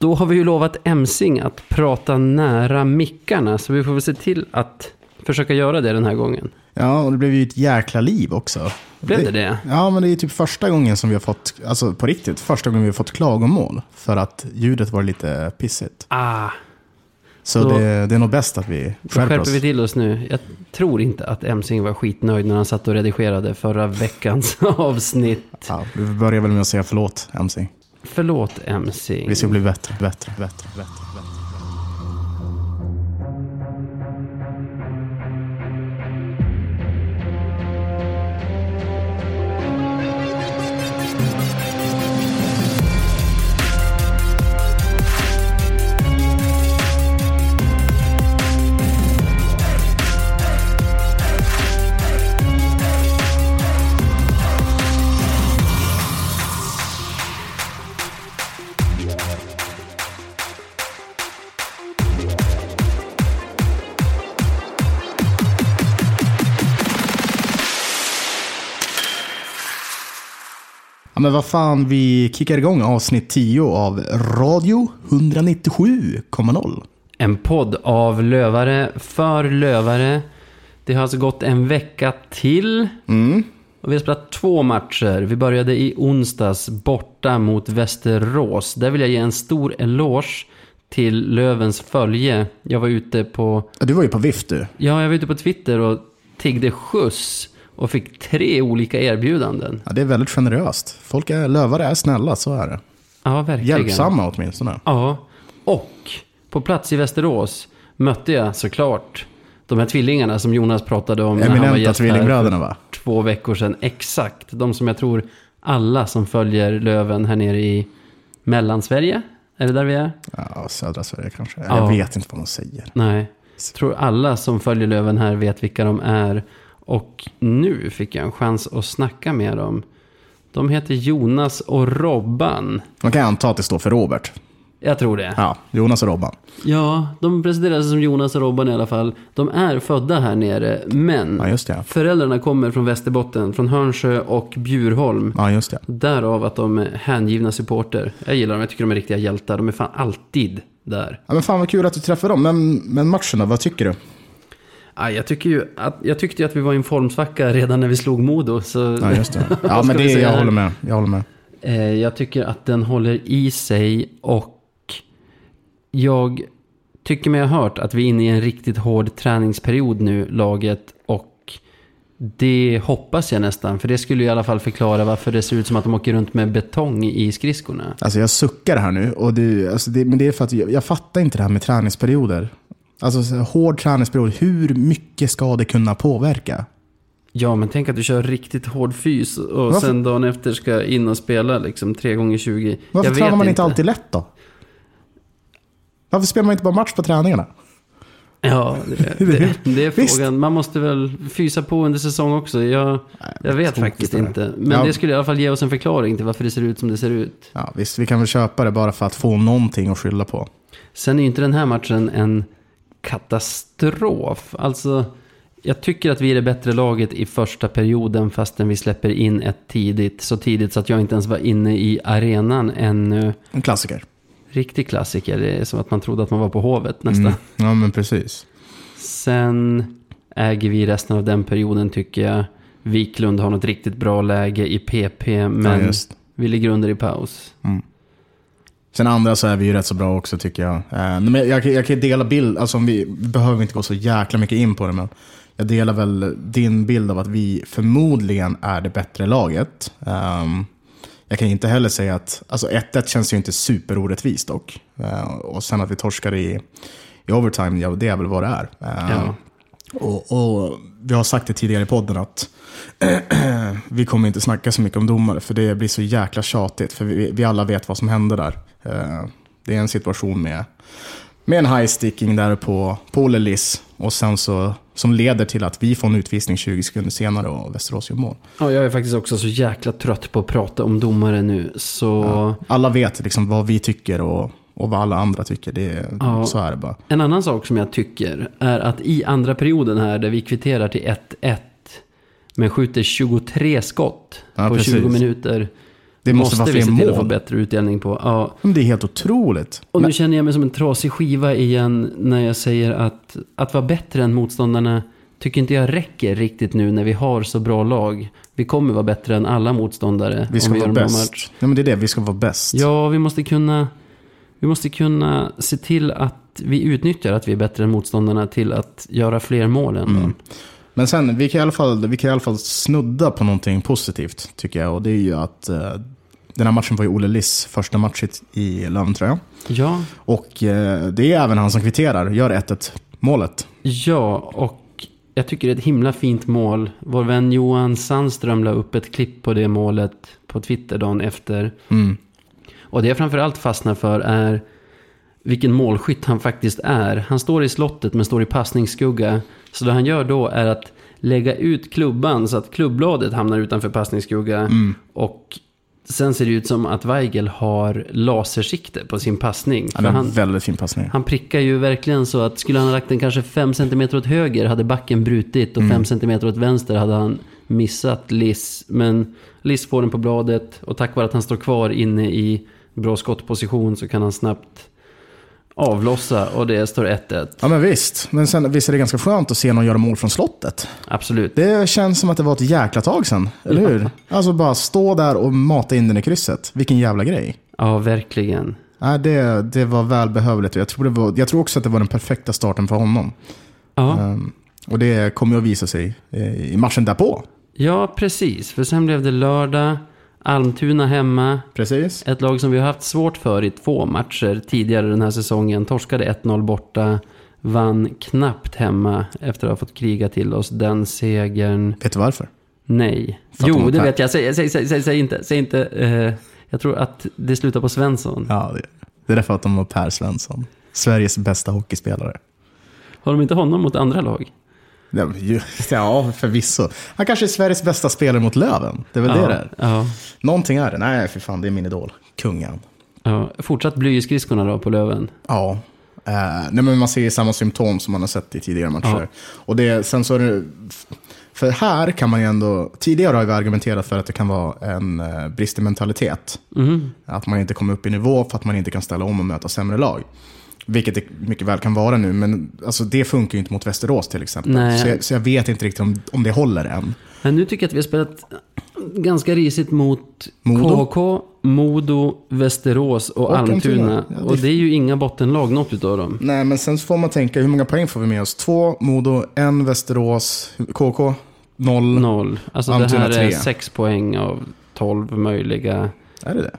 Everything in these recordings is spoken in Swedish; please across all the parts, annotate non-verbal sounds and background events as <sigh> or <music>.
Då har vi ju lovat Emsing att prata nära mickarna, så vi får väl se till att försöka göra det den här gången. Ja, och det blev ju ett jäkla liv också. Blev det det? Ja, men det är typ första gången som vi har fått, alltså på riktigt, första gången vi har fått klagomål. För att ljudet var lite pissigt. Ah, Så det, det är nog bäst att vi skärper skärper oss. vi till oss nu. Jag tror inte att Emsing var skitnöjd när han satt och redigerade förra veckans <laughs> avsnitt. Ja, vi börjar väl med att säga förlåt, MC. Förlåt MC. Vi ska bli bättre, bättre, bättre, bättre. Ja, men vad fan, vi kickar igång avsnitt 10 av Radio 197,0. En podd av lövare för lövare. Det har alltså gått en vecka till. Mm. Och vi har spelat två matcher. Vi började i onsdags borta mot Västerås. Där vill jag ge en stor eloge till Lövens följe. Jag var ute på, Ja, Du var ju på vift du. ja, jag var ute på Twitter och tiggde skjuts. Och fick tre olika erbjudanden. Ja, det är väldigt generöst. Folk är, lövare är snälla, så är det. Ja, verkligen. Hjälpsamma åtminstone. Ja, och på plats i Västerås mötte jag såklart de här tvillingarna som Jonas pratade om när han var Eminenta gäst tvillingbröderna va? två veckor sedan. Exakt, de som jag tror alla som följer Löven här nere i Mellansverige. Är det där vi är? Ja, södra Sverige kanske. Ja. Jag vet inte vad de säger. Nej, jag tror alla som följer Löven här vet vilka de är. Och nu fick jag en chans att snacka med dem. De heter Jonas och Robban. Man kan anta att det står för Robert. Jag tror det. Ja, Jonas och Robban. Ja, de presenterar sig som Jonas och Robban i alla fall. De är födda här nere, men Ja, det. föräldrarna kommer från Västerbotten, från Hörnsjö och Bjurholm. Ja, just det. Därav att de är hängivna supporter. Jag gillar dem, jag tycker de är riktiga hjältar. De är fan alltid där. Ja, men fan vad kul att du träffade dem. Men, men matchen då, vad tycker du? Ja, jag, tycker ju att, jag tyckte ju att vi var i en formsvacka redan när vi slog Modo. Så Ja, just det. <laughs> Ja, men det, jag här? håller med. Jag håller med. Eh, jag tycker att den håller i sig och jag tycker mig ha hört att vi är inne i en riktigt hård träningsperiod nu, laget. Och det hoppas jag nästan, för det skulle i alla fall förklara varför det ser ut som att de åker runt med betong i skridskorna. Alltså jag suckar här nu. Och det, alltså det, men det är för att jag, jag fattar inte det här med träningsperioder. Alltså hård träningsperiod, hur mycket ska det kunna påverka? Ja, men tänk att du kör riktigt hård fys och Varför- sen dagen efter ska in och spela liksom 3 gånger 20 Varför Jag tränar man inte alltid lätt då? Varför spelar man inte bara match på träningarna? Ja, det, <laughs> det, det är frågan. Man måste väl fysa på under säsong också. Jag, jag vet faktiskt inte. Men Ja. det skulle i alla fall ge oss en förklaring till varför det ser ut som det ser ut. Ja, visst, vi kan väl köpa det bara för att få någonting att skylla på. Sen är ju inte den här matchen en katastrof. Alltså, jag tycker att vi är det bättre laget i första perioden fastän vi släpper in ett tidigt. Så tidigt så att jag inte ens var inne i arenan ännu. En klassiker. Riktig klassiker. Det är som att man trodde att man var på Hovet nästan. Mm. Ja, men precis. Sen äger vi resten av den perioden tycker jag. Wiklund har något riktigt bra läge i PP, men Ja, vi ligger under i paus. Sen andra så är vi ju rätt så bra också tycker jag. Eh, men jag, jag kan ju dela bild, alltså om vi, vi behöver inte gå så jäkla mycket in på det, men jag delar väl din bild av att vi förmodligen är det bättre laget. Ehm, jag kan ju inte heller säga att, alltså 1-1 känns ju inte superorättvist dock. Eh, och sen att vi torskar i, i overtime, ja det är väl vad det är. Ehm, Ja. och, och vi har sagt det tidigare i podden att <clears throat> vi kommer inte snacka så mycket om domare för det blir så jäkla tjatigt. För vi, vi alla vet vad som hände där. Eh, Det är en situation med, med en high sticking där på, på Olle Liss. Och sen så, som leder till att vi får en utvisning 20 sekunder senare och Västerås gör mål. Ja, jag är faktiskt också så jäkla trött på att prata om domare nu. Så Alla vet liksom vad vi tycker och, och vad alla andra tycker. Det, Ja. Så är det bara. en annan sak som jag tycker är att i andra perioden här där vi kvitterar till 1-1 men skjuter 23 skott Ja, på precis. 20 minuter. Det måste, måste vara vi fler se till att få mål. bättre utdelning på. Ja. Men det är helt otroligt. Och Men, nu känner jag mig som en trasig skiva igen när jag säger att att vara bättre än motståndarna tycker inte jag räcker riktigt nu när vi har så bra lag. Vi kommer vara bättre än alla motståndare vi ska om vi gör vara en bra bäst. match. Nej, men det är det, vi ska vara bäst. Ja, vi måste kunna vi måste kunna se till att vi utnyttjar att vi är bättre än motståndarna till att göra fler mål ändå. Mm. Men sen, vi kan, i alla fall, vi kan i alla fall snudda på någonting positivt, tycker jag. Och det är ju att eh, den här matchen var ju Olle Liss första match i- Löventröja. Ja, Och eh, det är även han som kvitterar, gör 1-1 målet. ja, och jag tycker det är ett himla fint mål. Vår vän Johan Sandström la upp ett klipp på det målet på Twitter dagen efter. Mm. Och det jag framförallt fastnar för är vilken målskytt han faktiskt är. Han står i slottet men står i passningsskugga. Så det han gör då är att lägga ut klubban så att klubbladet hamnar utanför passningsskugga. Och sen ser det ut som att Weigel har lasersikte på sin passning. Han För är han, väldigt fin passning. han prickar ju verkligen så att skulle han ha lagt den kanske 5 cm åt höger hade backen brutit och 5 cm åt vänster hade han missat Liss. Men Liss får den på bladet och tack vare att han står kvar inne i bra skottposition så kan han snabbt avlossa och det står 1-1. Ja men visst, men sen, visst är det ganska skönt att se någon göra mål från slottet. Absolut. Det känns som att det var ett jäkla tag sedan, eller hur? Alltså bara stå där och mata in den i krysset. Vilken jävla grej. Ja, verkligen. Nej, det, det var välbehövligt jag tror, det var, jag tror också att det var den perfekta starten för honom. Ja. Ehm, och det kommer ju att visa sig eh, i matchen därpå. ja, precis. För sen blev det lördag. Almtuna hemma. Precis. Ett lag som vi har haft svårt för i två matcher tidigare den här säsongen. Torskade 1-0 borta. Vann knappt hemma efter att ha fått kriga till oss den segern. Vet du varför? Nej. För att de Jo, det vet jag. Säg, säg, säg, säg, säg inte. Säg inte eh, jag tror att det slutar på Svensson. Ja, det, det är därför att de har Per Svensson. Sveriges bästa hockeyspelare. Har de inte honom mot andra lag? Ja, <laughs> Ja, förvisso. Han kanske är Sveriges bästa spelare mot Löven. Det är väl det det är. Ja. Någonting är det. Nej, för fan, det är min idol. Kungen. ja. Fortsatt bly i skridskorna då på Löven. Ja. Eh, nej, men man ser ju samma symptom som man har sett i tidigare matcher. Och det, sen så är det, för här kan man ju ändå, tidigare har vi argumenterat för att det kan vara en eh, brist i mentalitet. Mhm. Att man inte kommer upp i nivå för att man inte kan ställa om och möta sämre lag. Vilket det mycket väl kan vara nu, men alltså, det funkar ju inte mot Västerås till exempel. Så jag, så jag vet inte riktigt om, om det håller än. Men nu tycker jag att vi har spelat ganska risigt mot Modo. KHK, Modo, Västerås och, Och Almtuna. Ja, det- Och det är ju inga bottenlag, något utav dem. Nej, men sen får man tänka, hur många poäng får vi med oss? Två Modo, en Västerås, KK, noll. Noll. Alltså det Almtuna här är tre. sex poäng av tolv möjliga. Är det det?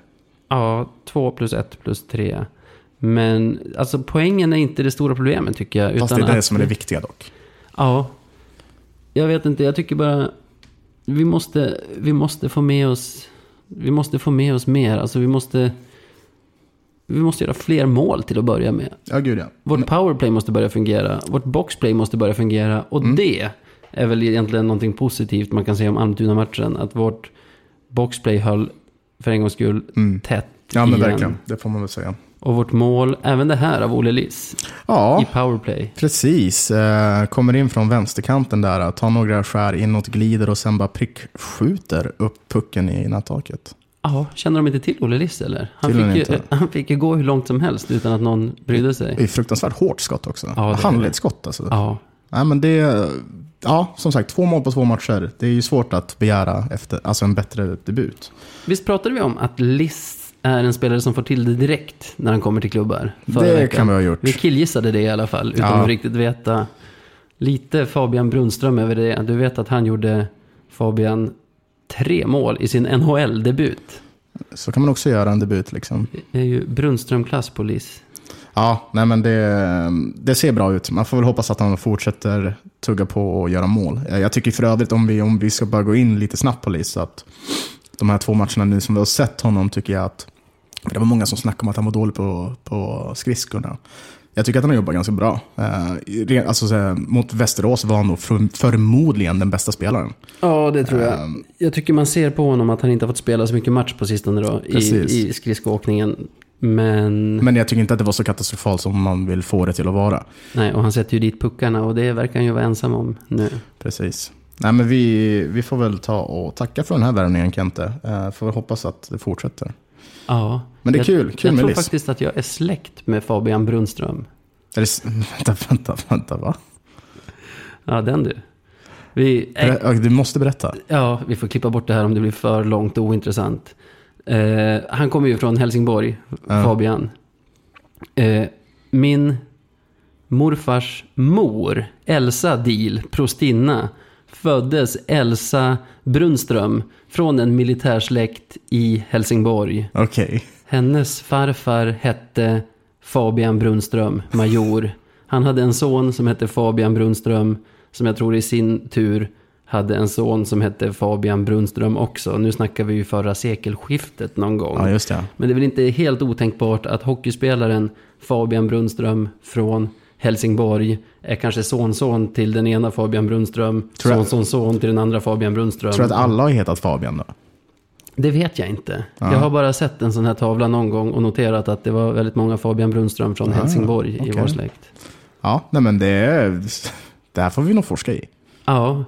Ja, två plus ett plus tre. Men alltså poängen är inte det stora problemet tycker jag. Fast det är det att- som är det viktiga dock. Ja. Jag vet inte, jag tycker bara... Vi måste, vi måste få med oss... Vi måste få med oss mer. Alltså vi måste... Vi måste göra fler mål till att börja med. Ja, gud ja. Vårt powerplay måste börja fungera. Vårt boxplay måste börja fungera. Och Mm. det är väl egentligen någonting positivt man kan säga om Almtuna-matchen. Att vårt boxplay höll för en gångs skull tätt Mm. Ja, men igen. verkligen. Det får man väl säga. Och vårt mål, även det här av Olle Liss, Ja, i powerplay. precis. Eh, kommer in från vänsterkanten där, tar några skär inåt, glider och sen bara prickskjuter upp pucken i nättaket. Ja, känner de inte till Olle Liss eller? Han fick, ju, <laughs> han fick ju gå hur långt som helst utan att någon brydde sig. Det är fruktansvärt hårt skott också. Ja. Handledsskott alltså. Ja, Nej, men det, ja, som sagt, två mål på två matcher. Det är ju svårt att begära efter, alltså en bättre debut. visst pratade vi om att Liss är en spelare som får till det direkt när han kommer till klubbar? Det veckan? kan vi ha gjort. Vi killgissade det i alla fall, utan Ja. att riktigt veta. Lite Fabian Brunström över det. Du vet att han gjorde, Fabian, tre mål i sin NHL-debut. Så kan man också göra en debut liksom. Det är ju Brunström-klass på Liss. Ja, nej men det, det ser bra ut. Man får väl hoppas att han fortsätter tugga på och göra mål. Jag tycker för övrigt om vi, om vi ska bara gå in lite snabbt på Lis, att de här två matcherna nu som vi har sett honom tycker jag att det var många som snackade om att han var dålig på, på skridskorna. Jag tycker att han har jobbat ganska bra. Eh, alltså, så här, mot Västerås var han nog för, förmodligen den bästa spelaren. Ja, det tror jag. Ehm. Jag tycker man ser på honom att han inte har fått spela så mycket match på sistone då, i, i skridskoåkningen. Men, Men jag tycker inte att det var så katastrofalt som man vill få det till att vara. nej, och han sätter ju dit puckarna och det verkar han ju vara ensam om nu. Precis. Nej, men vi, vi får väl ta och tacka för den här värvningen Kente. Uh, får hoppas att det fortsätter. Ja. Men det är jag, kul, kul Jag med tror Liss. faktiskt att jag är släkt med Fabian Brunström. Är det, <laughs> vänta, vänta, vänta, va? Ja, den du. Vi, äh, Du måste berätta. ja, vi får klippa bort det här om det blir för långt och ointressant. Eh, han kommer ju från Helsingborg, Ja. Fabian. Eh, min morfars mor, Elsa Deal, prostinna, föddes Elsa Brunström från en militärsläkt i Helsingborg. Okej. Hennes farfar hette Fabian Brunström, major. Han hade en son som hette Fabian Brunström, som jag tror i sin tur hade en son som hette Fabian Brunström också. Nu snackar vi ju förra sekelskiftet någon gång. Ja, just det. Men det är väl inte helt otänkbart att hockeyspelaren Fabian Brunström från Helsingborg är kanske sonson till den ena Fabian Brunström, sonson till den andra Fabian Brunström. Tror du att alla har hetat Fabian då? Det vet jag inte. Jag har bara sett en sån här tavla någon gång och noterat att det var väldigt många Fabian Brunström från Helsingborg i okej. vår släkt. Ja, nej men det, är- det här får vi nog forska i. Ja,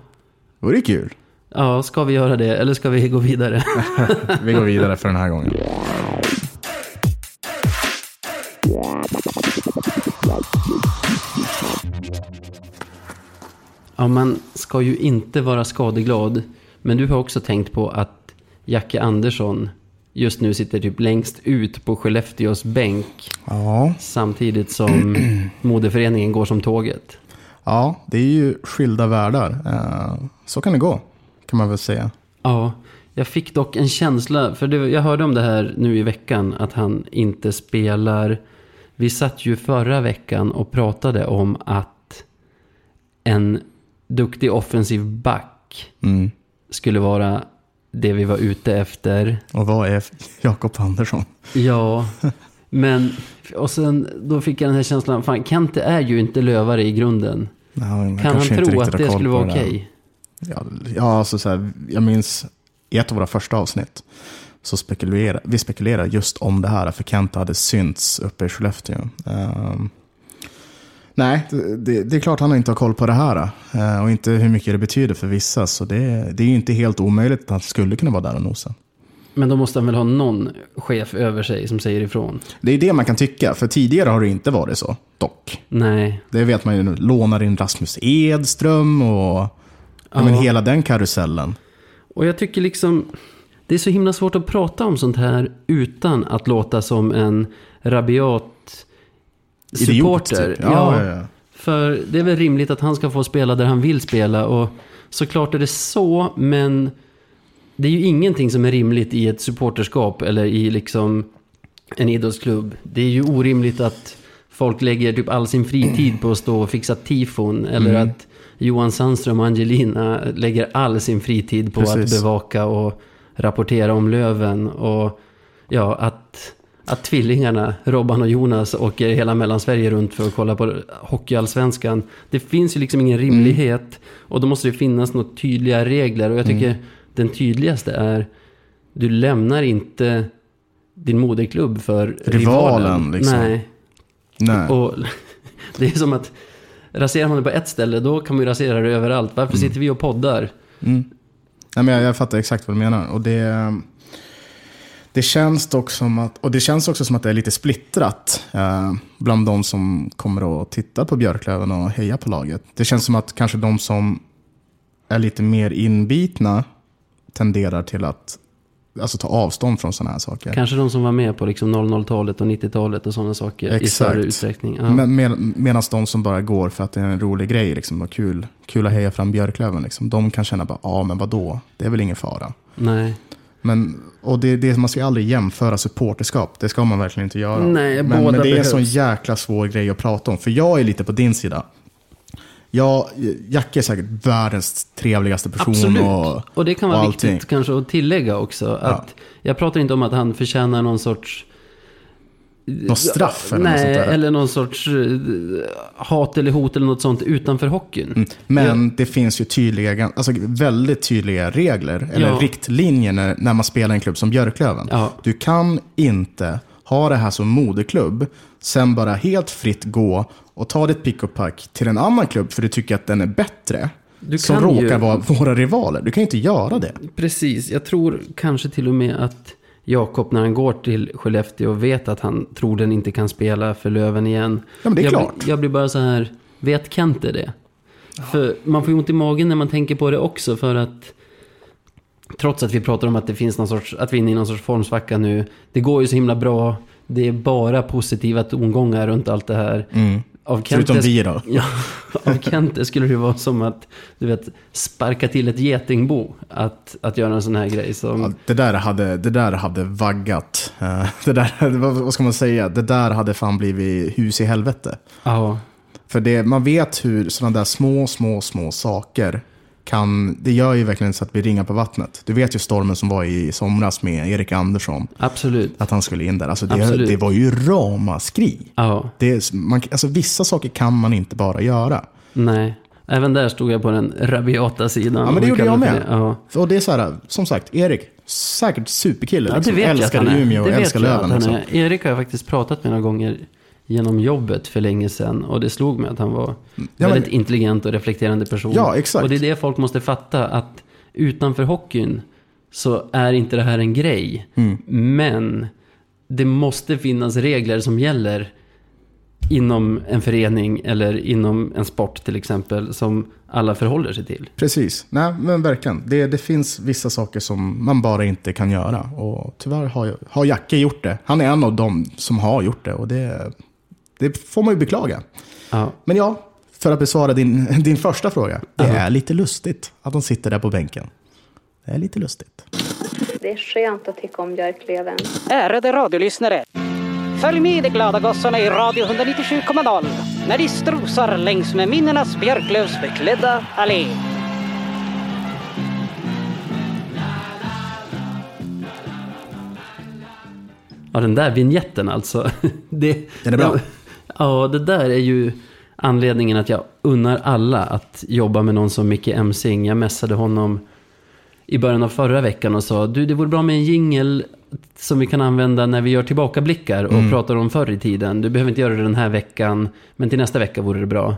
Det vore kul. ja, ska vi göra det eller ska vi gå vidare? <laughs> Vi går vidare för den här gången. Ja, man ska ju inte vara skadeglad. Men du har också tänkt på att Jacke Andersson just nu sitter typ längst ut på Skellefteås bänk. Ja, Samtidigt som <clears throat> modeföreningen går som tåget. ja, det är ju skilda världar. Eh, Så kan det gå, kan man väl säga. Ja, jag fick dock en känsla, för det, jag hörde om det här nu i veckan, att han inte spelar. Vi satt ju förra veckan och pratade om att en duktig offensiv back Mm. skulle vara det vi var ute efter. Och vad är Jakob Andersson? Ja, men och sen då fick jag den här känslan, fan Kente är ju inte lövare i grunden. Han Kan han tro att det skulle vara okej? Ja, ja alltså så här, jag minns i ett av våra första avsnitt så spekulerar vi spekulerar just om det här, för Kent hade synts uppe i Skellefteå. Ehm, nej, det, det är klart han inte har koll på det här eh, och inte hur mycket det betyder för vissa. Så det, det är ju inte helt omöjligt att han skulle kunna vara där och nosa. Men då måste han väl ha någon chef över sig som säger ifrån? Det är det man kan tycka, för tidigare har det inte varit så, dock. Nej, Det vet man ju nu. Lånar in Rasmus Edström och ja. Ja. men hela den karusellen. Och jag tycker liksom, det är så himla svårt att prata om sånt här utan att låta som en rabiat Idiot, supporter. typ. Ja, ja, ja. För det är väl rimligt att han ska få spela där han vill spela. Och såklart är det så, men det är ju ingenting som är rimligt i ett supporterskap eller i liksom en idrottsklubb. Det är ju orimligt att folk lägger typ all sin fritid på att stå och fixa tifon. Eller Mm. att Johan Sandström och Angelina lägger all sin fritid på Precis. att bevaka och rapportera om Löven. Och ja, att, att tvillingarna, Robban och Jonas, åker hela Mellansverige runt för att kolla på Hockeyallsvenskan. Det finns ju liksom ingen rimlighet. Och då måste det finnas några tydliga regler. Och jag tycker den tydligaste är, du lämnar inte din moderklubb för Rivalen, rivalen. liksom. Nej. Nej. <laughs> Och <laughs> det är som att raserar man det på ett ställe, då kan man ju rasera det överallt. Varför sitter vi och poddar? Mm. Nej, men jag, jag fattar exakt vad du menar. Och det, det, känns dock som att, och det känns också som att det är lite splittrat eh, bland de som kommer att titta på Björklöven och heja på laget. Det känns som att kanske de som är lite mer inbitna tenderar till att alltså, ta avstånd från sådana här saker. Kanske de som var med på liksom 00-talet och 90-talet och sådana saker i Exakt. större utsträckning. Ja. Men, med, Medan de som bara går för att det är en rolig grej liksom, och kul, kul att heja fram Björklöven, liksom, de kan känna bara, ja men vadå, det är väl ingen fara. Nej. Men, och det, det, man ska aldrig jämföra supporterskap. Det ska man verkligen inte göra. Nej, men, men det är en behövs. sån jäkla svår grej att prata om. För jag är lite på din sida. Jag, Jacke är säkert världens trevligaste person. Absolut. Och, Och det kan vara viktigt kanske att tillägga också. Att Jag pratar inte om att han förtjänar någon sorts... Något straff eller något Nej, sånt där. eller någon sorts eh, hat eller hot eller något sånt utanför hockeyn. Mm. Men det finns ju tydliga, alltså väldigt tydliga regler, eller Ja. riktlinjer när, när man spelar i en klubb som Björklöven. Ja. Du kan inte ha det här som moderklubb, sen bara helt fritt gå och ta ditt pick och pack till en annan klubb för du tycker att den är bättre. Du som kan ju- råkar vara våra rivaler. Du kan ju inte göra det. Precis, jag tror kanske till och med att Jakob när han går till Skellefteå vet att han troligen inte kan spela för Löven igen. Ja, men det är jag, klart. Blir, jag blir bara så här, vet Kente det? För man får ju ont i magen när man tänker på det också för att trots att vi pratar om att det finns någon sorts, att vi är inne i någon sorts formsvacka nu. Det går ju så himla bra. Det är bara positiva tongångar runt allt det här. Av Förutom Kentes- vi då. <laughs> Ja, av Kente skulle det vara som att, du vet, sparka till ett getingbo. Att, att göra en sån här grej som... Ja, det, där hade, det där hade vaggat. Eh, <laughs> Det där, vad vad ska man säga? Det där hade fan blivit hus i helvete. Ja, För det, man vet hur sådana där små, små, små saker kan... Det gör ju verkligen så att vi ringar på vattnet. Du vet ju stormen som var i somras med Erik Andersson. absolut. Att han skulle in där. Alltså det, det var ju ramaskri. Ja, Det, man, alltså vissa saker kan man inte bara göra. nej. Även där stod jag på den rabiata sidan. Ja, men det gjorde jag med. det. Ja. Och det är så här, som sagt, Erik, säkert superkille. Ja, det liksom. vet jag att älskar han är. Umeå och det älskar Löven. Liksom. Erik har jag faktiskt pratat med några gånger genom jobbet för länge sedan. Och det slog mig att han var Ja, väldigt men- intelligent och reflekterande person. Ja, exakt. Och det är det folk måste fatta. Att utanför hockeyn så är inte det här en grej. Mm. Men det måste finnas regler som gäller inom en förening eller inom en sport till exempel. Som alla förhåller sig till. Precis, nej men verkligen. Det, det finns vissa saker som man bara inte kan göra. Och tyvärr har, har Jacke gjort det. Han är en av dem som har gjort det. Och det, det får man ju beklaga. Ja, Men ja, för att besvara din, <laughs> din första fråga. Det är lite lustigt att de sitter där på bänken. Det är lite lustigt. Det är skönt att tycka om Björklöven. Ärade radiolyssnare! Följ med de glada gossarna i Radio 197,0 när de strosar längs med minnenas björklövsbeklädda allé. Ja, den där vignetten alltså. <laughs> Det, Den är bra. Ja, det där är ju anledningen att jag unnar alla att jobba med någon som Micke Emsing. Jag messade honom i början av förra veckan och sa du, det vore bra med en jingel som vi kan använda när vi gör tillbakablickar och pratar om förr i tiden. Du behöver inte göra det den här veckan, men till nästa vecka vore det bra.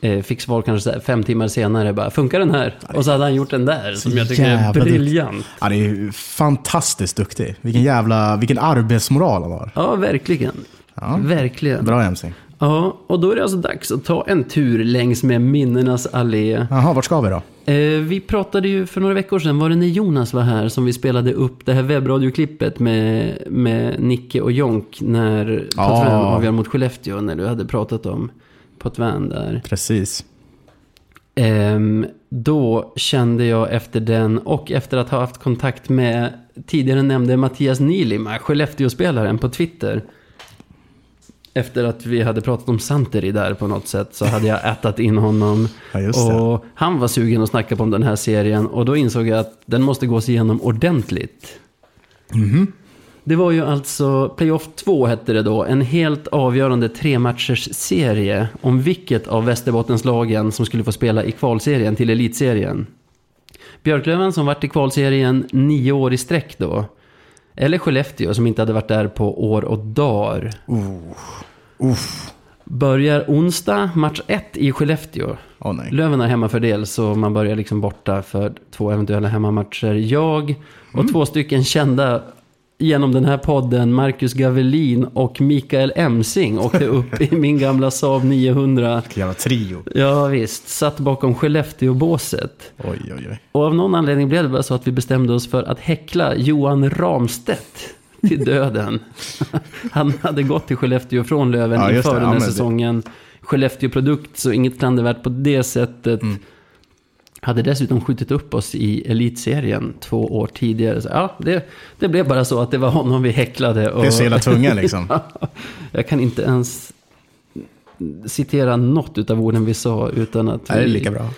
Eh, fick svar kanske fem timmar senare, bara funkar den här? Och så hade han gjort den där, som jag tycker är briljant. Ja, det är fantastiskt duktig. Vilken jävla, vilken arbetsmoral han har. Ja, verkligen. Ja. Verkligen. Bra MC. Ja, och då är det alltså dags att ta en tur längs med minnenas allé. Jaha, vart ska vi då? Eh, vi pratade ju för några veckor sedan, var det när Jonas var här, som vi spelade upp det här webbradioklippet med, med Nicke och Jonk när Ja. Potvin avgör mot Skellefteå, när du hade pratat om Potvin där. Precis. Ehm, då kände jag efter den och efter att ha haft kontakt med tidigare nämnde Mattias Nilima, Skellefteå-spelaren på Twitter. Efter att vi hade pratat om Santeri där på något sätt så hade jag ätat in honom. <laughs> Ja, och han var sugen att snacka på om den här serien och då insåg jag att den måste gås igenom ordentligt. Mhm. Det var ju alltså Playoff 2 hette det då, en helt avgörande trematchers serie om vilket av Västerbottenslagen som skulle få spela i kvalserien till elitserien. Björklöven som varit i kvalserien nio år i sträck då. Eller Skellefteå som inte hade varit där på år och dagar. Uff. Börjar onsdag, match 1 i Skellefteå. Nej. Löven har hemmafördel så man börjar liksom borta för två eventuella hemmamatcher. Jag och två stycken kända genom den här podden, Marcus Gavelin och Mikael Emsing åkte <laughs> upp i min gamla Saab 900. Vilken jävla trio. Ja visst, satt bakom Skellefteå-båset. Oj, oj, oj. Och av någon anledning blev det bara så att vi bestämde oss för att häckla Johan Ramstedt till <laughs> döden. <laughs> Han hade gått till Skellefteå från Löven Ja, inför det. den Ja, här men det- säsongen. Skellefteå-produkt, så inget klandervärt på det sättet. Mm. Hade dessutom skjutit upp oss i elitserien två år tidigare. Så, ja, det, det blev bara så att det var honom vi häcklade. Och Det är så hela tungan liksom. <laughs> jag kan inte ens citera något av orden vi sa utan att Nej, det är vi- lika bra.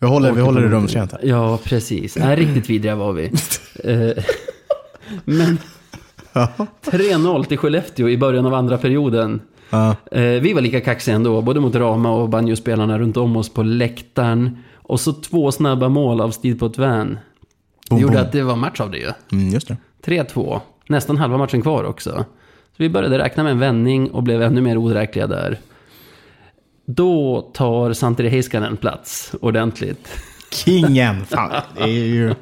Vi håller, vi håller det rumsrent här. Ja, precis. Nej, riktigt vidriga var vi. <laughs> Eh, <laughs> Men 3-0 till Skellefteå i början av andra perioden. Ja. Eh, Vi var lika kaxiga ändå, både mot Rama och banjospelarna runt om oss på läktaren. Och så två snabba mål av Steve Potvin. Det gjorde boom. att det var match av det ju. Mm, just det. 3-2. Nästan halva matchen kvar också. Så vi började räkna med en vändning och blev ännu mer odräkliga där. Då tar Santeri Heiskanen plats ordentligt. Kingen! Fan, det är ju...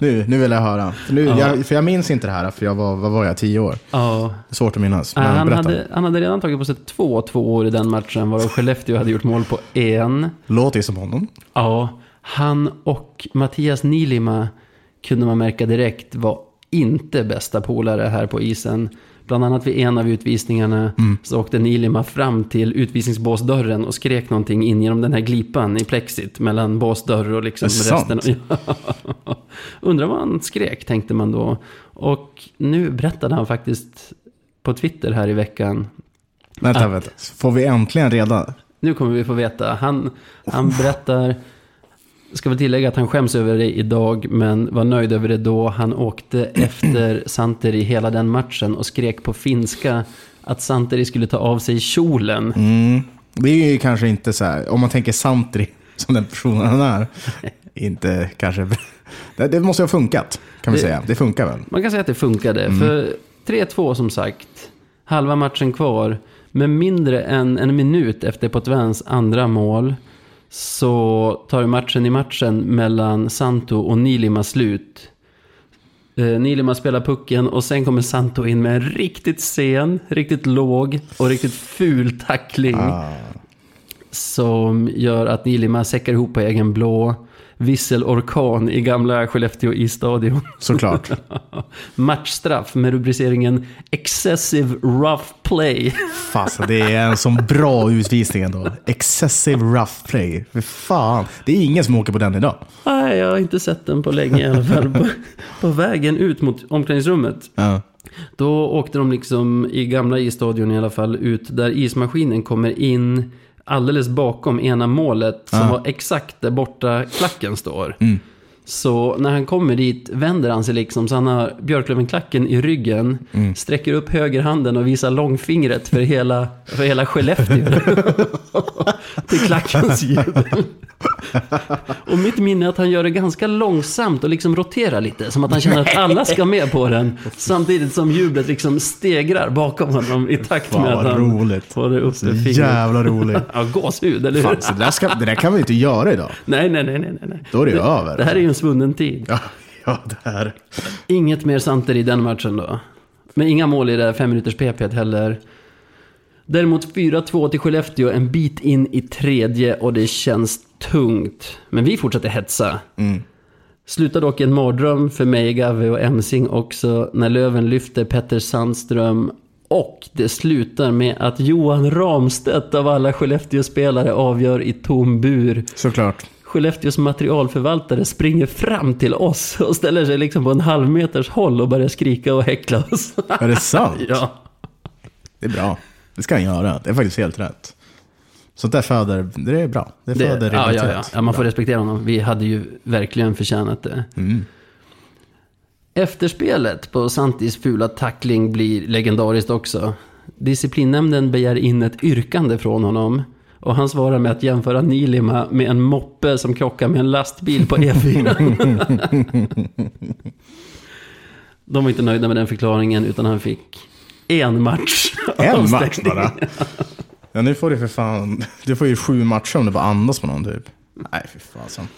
Nu, nu vill jag höra. För, nu, Ja. jag, för jag minns inte det här, för jag var, vad var jag, tio år? Ja, svårt att minnas. Men han, berätta. hade, han hade redan tagit på sig två två år i den matchen, varav Skellefteå hade gjort mål på en. Låter ju som honom. Ja, han och Mattias Nilima kunde man märka direkt var inte bästa polare här på isen. Bland annat vid en av utvisningarna så åkte Nilima fram till utvisningsbåsdörren och skrek någonting in genom den här glipan i plexit mellan båsdörr och liksom resten. <laughs> Undrar vad han skrek, tänkte man då. Och nu berättade han faktiskt på Twitter här i veckan Vänta, Att- vänta. Får vi äntligen reda? Nu kommer vi få veta. Han, han berättar, ska väl tillägga att han skäms över det idag, men var nöjd över det då. Han åkte efter Santeri hela den matchen och skrek på finska att Santeri skulle ta av sig kjolen. Mm. Det är ju kanske inte så här, om man tänker Santri som den personen han är. <laughs> inte kanske... Det, det måste ha funkat, kan vi Det- säga. Det funkar väl? Man kan säga att det funkade, för 3-2 som sagt, halva matchen kvar. Med mindre än en minut efter Potvins andra mål så tar matchen i matchen mellan Santo och Nilima slut. Eh, Nilima spelar pucken och sen kommer Santo in med en riktigt sen, riktigt låg och riktigt ful tackling. Ah. Som gör att Nilima säckar ihop på egen blå. Visselorkan i gamla Skellefteå i-stadion. Såklart. <laughs> Matchstraff med rubriceringen Excessive Rough Play. Fast det är en sån bra utvisning ändå. Excessive rough play. För fan. Det är ingen som åker på den idag. Nej, jag har inte sett den på länge i alla fall. <laughs> På, på vägen ut mot omklädningsrummet. Ja. Då åkte de liksom i gamla isstadion i alla fall ut där ismaskinen kommer in alldeles bakom ena målet som Ja. var exakt där borta klacken står. Så när han kommer dit vänder han sig liksom så han har Björklövenklacken i ryggen, sträcker upp högerhanden och visar långfingret för hela, för hela Skellefteå. <laughs> Till klackens jubel. Och mitt minne är att han gör det ganska långsamt och liksom roterar lite. Som att han känner att alla ska med på den. Samtidigt som jublet liksom stegrar bakom honom i takt med att han roligt. får det upp Så fingret. jävla roligt. <laughs> Ja, gåshud, eller hur? Fan, det, där ska, det där kan vi inte göra idag. Nej, nej, nej, nej, nej. Då är det ju över. Det här är ju en svunnen tid. Ja, ja det här. Inget mer Santer i den matchen då. Men inga mål i det fem minuters PP heller. Däremot 4-2 till Skellefteå en bit in i tredje och det känns tungt. Men vi fortsätter hetsa. Slutar dock en mardröm för mig, Gave och Emsing också när Löven lyfter Petter Sandström. Och det slutar med att Johan Ramstedt av alla Skellefteå-spelare avgör i tom bur. Såklart. Skellefteås materialförvaltare springer fram till oss och ställer sig liksom på en halv meters håll och börjar skrika och häckla oss. Är det sant? <laughs> ja. Det är bra. Det ska han göra. Det är faktiskt helt rätt. Sånt där föder, det är bra. Det föder Det, ja, ja, ja. ja, man får respektera honom. Vi hade ju verkligen förtjänat det. Efterspelet på Santis fula tackling blir legendariskt också. Disciplinnämnden begär in ett yrkande från honom. Och han svarar med att jämföra Nilima med en moppe som krockar med en lastbil på E4. <laughs> De var inte nöjda med den förklaringen utan han fick en match. En match bara. <laughs> Ja, nu får du för fan... Du får ju sju matcher om du bara andas på någon typ. Nej, fy fasen.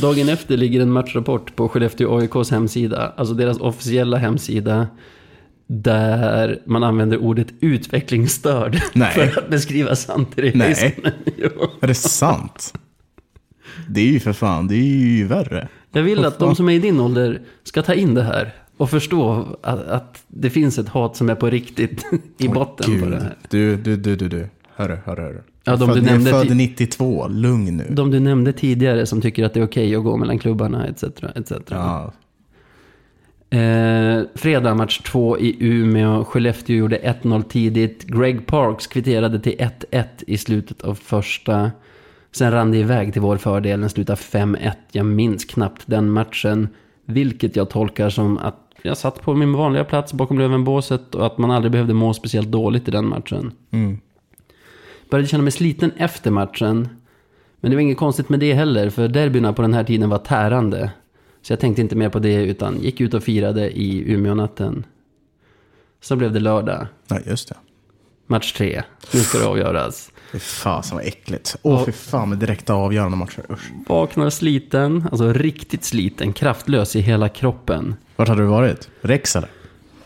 Dagen efter ligger en matchrapport på Skellefteå AIKs hemsida, alltså deras officiella hemsida, där man använder ordet utvecklingsstörd Nej. för att beskriva Santeri Nej. Är det sant? Det är ju för fan, det är ju värre. Jag vill att de som är i din ålder ska ta in det här och förstå att, att det finns ett hat som är på riktigt <laughs> i botten på det här. Du, du, du, du, du. Hörru, hörru, hörru. Ja, de född, du nämnde född ti- 92, lugn nu. De du nämnde tidigare som tycker att det är okej att gå mellan klubbarna etc. etc. Ja, Eh, fredag match 2 i Umeå. Skellefteå gjorde 1-0 tidigt. Greg Parks kvitterade till 1-1 i slutet av första. Sen rann det iväg till vår fördel. Den slutade 5-1. Jag minns knappt den matchen. Vilket jag tolkar som att jag satt på min vanliga plats bakom Lövenbåset och att man aldrig behövde må speciellt dåligt i den matchen. Började känna mig sliten efter matchen. Men det var inget konstigt med det heller, för derbyna på den här tiden var tärande. Så jag tänkte inte mer på det, utan gick ut och firade i Umeå-natten. Så blev det lördag. ja just det. Match tre. Nu ska det avgöras. Fy fasen vad äckligt. Åh fy fan med direkta avgörande matcher. Usch. Vaknar sliten, alltså riktigt sliten, kraftlös i hela kroppen. Vart hade du varit? Rex eller?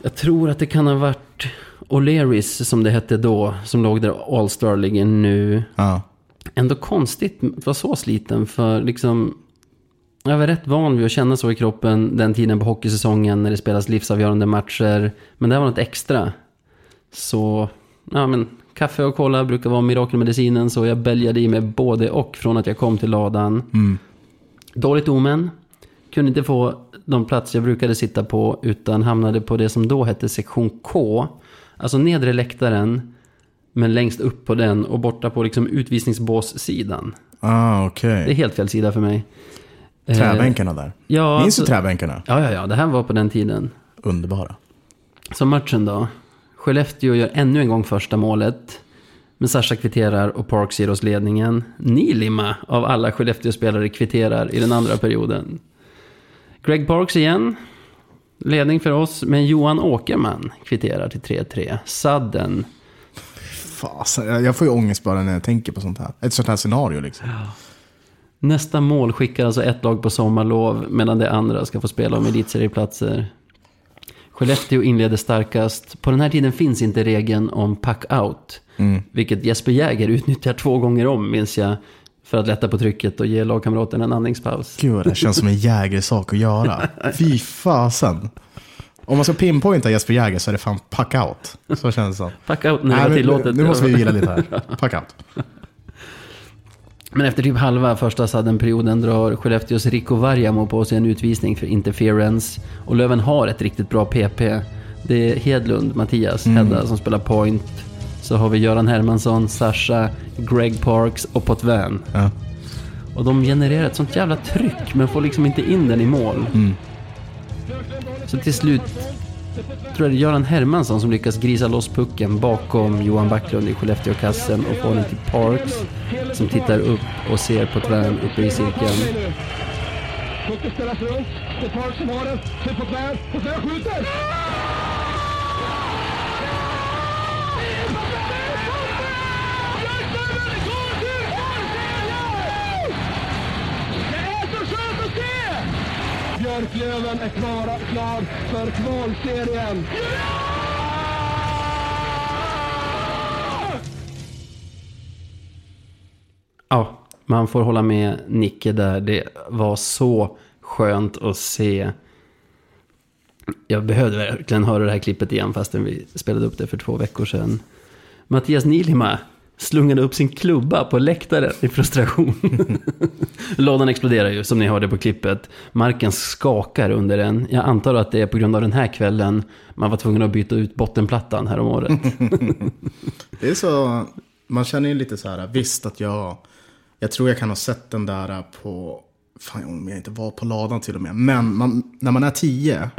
Jag tror att det kan ha varit O'Learys som det hette då, som låg där All-Star ligger nu. Ja. Ändå konstigt att vara så sliten, för liksom... Jag var rätt van vid att känna så i kroppen den tiden på hockeysäsongen när det spelas livsavgörande matcher. Men det här var något extra. Så, ja men, kaffe och cola brukar vara mirakelmedicinen, så jag bälgade i mig både och från att jag kom till ladan. Dåligt omen. Kunde inte få de platser jag brukade sitta på, utan hamnade på det som då hette sektion K. Alltså nedre läktaren, men längst upp på den och borta på liksom utvisningsbåssidan. Ah, Det är helt fel sida för mig. Eh, Träbänkarna där. Ja, Minns du alltså- träbänkarna? Ja, ja, ja. Det här var på den tiden. Underbara. Så matchen då. Skellefteå gör ännu en gång första målet. Men Sasha kvitterar och Parks ger oss ledningen. Nilima av alla Skellefteå-spelare kvitterar i den andra perioden. Greg Parks igen. Ledning för oss, men Johan Åkerman kvitterar till 3-3. Sadden. Fasen, jag får ju ångest bara när jag tänker på sånt här. Ett sånt här scenario liksom. Nästa mål skickar alltså ett lag på sommarlov medan det andra ska få spela om elitserieplatser. Skellefteå inleder starkast. På den här tiden finns inte regeln om pack-out. Vilket Jesper Jäger utnyttjar två gånger om, minns jag. För att lätta på trycket och ge lagkamraten en andningspaus. Gud det känns som en jägersak att göra. Fy fasen. Om man ska pinpointa Jesper Jäger så är det fan pack out. Så känns det som. Pack-out när det men tillåtet. Nu måste vi vila lite här. Pack out. Men efter typ halva första sadden-perioden drar Skellefteås Rico Varjamo på sig en utvisning för interference. Och Löven har ett riktigt bra PP. Det är Hedlund, Mattias, Hedda som spelar point. Så har vi Göran Hermansson, Sasha, Greg Parks och Potvin. Ja. Och de genererar ett sånt jävla tryck men får liksom inte in den i mål. Så till slut tror jag det är Göran Hermansson som lyckas grisa loss pucken bakom Johan Backlund i Skellefteåkassen och får den till Parks som tittar upp och ser på tvären uppe i cirkeln. Pucken spelas runt. Det är Parks som har den. Ser på tvär. och tvär skjuter! Björklöven är klara, klar för kvalserien. Ja, man får hålla med Nicke där. Det var så skönt att se. Jag behövde verkligen höra det här klippet igen fastän vi spelade upp det för två veckor sedan. Mattias Nilima slungade upp sin klubba på läktaren i frustration. <laughs> Lådan exploderar ju som ni hörde på klippet. Marken skakar under den. Jag antar att det är på grund av den här kvällen man var tvungen att byta ut bottenplattan här om året. <laughs> Det är så, man känner ju lite så här, visst att jag, jag tror jag kan ha sett den där på, fan om jag inte var på ladan till och med. Men man, när man är tio,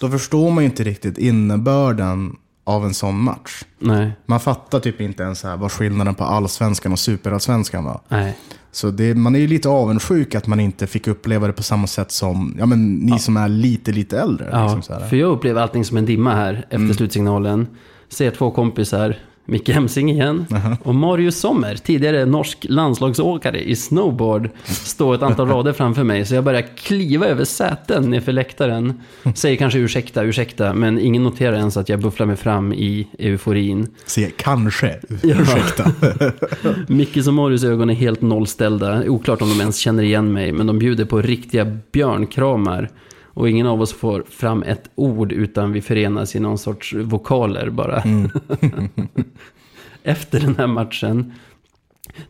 då förstår man ju inte riktigt innebörden av en sån match. Nej, Man fattar typ inte ens här vad skillnaden på allsvenskan och superallsvenskan var. nej. Så det, man är ju lite avundsjuk att man inte fick uppleva det på samma sätt som ja, men ni som är lite, lite äldre. Ja, liksom för jag upplever allting som en dimma här efter slutsignalen. Ser två kompisar, Micke Hemsing igen och Marius Sommer, tidigare norsk landslagsåkare i snowboard, står ett antal rader framför mig. Så jag börjar kliva över säten nerför läktaren. Säger kanske ursäkta, ursäkta, men ingen noterar ens att jag bufflar mig fram i euforin. Se, kanske, ursäkta. <laughs> Mickes och Marius ögon är helt nollställda. Oklart om de ens känner igen mig, men de bjuder på riktiga björnkramar. Och ingen av oss får fram ett ord utan vi förenas i någon sorts vokaler bara. <laughs> Efter den här matchen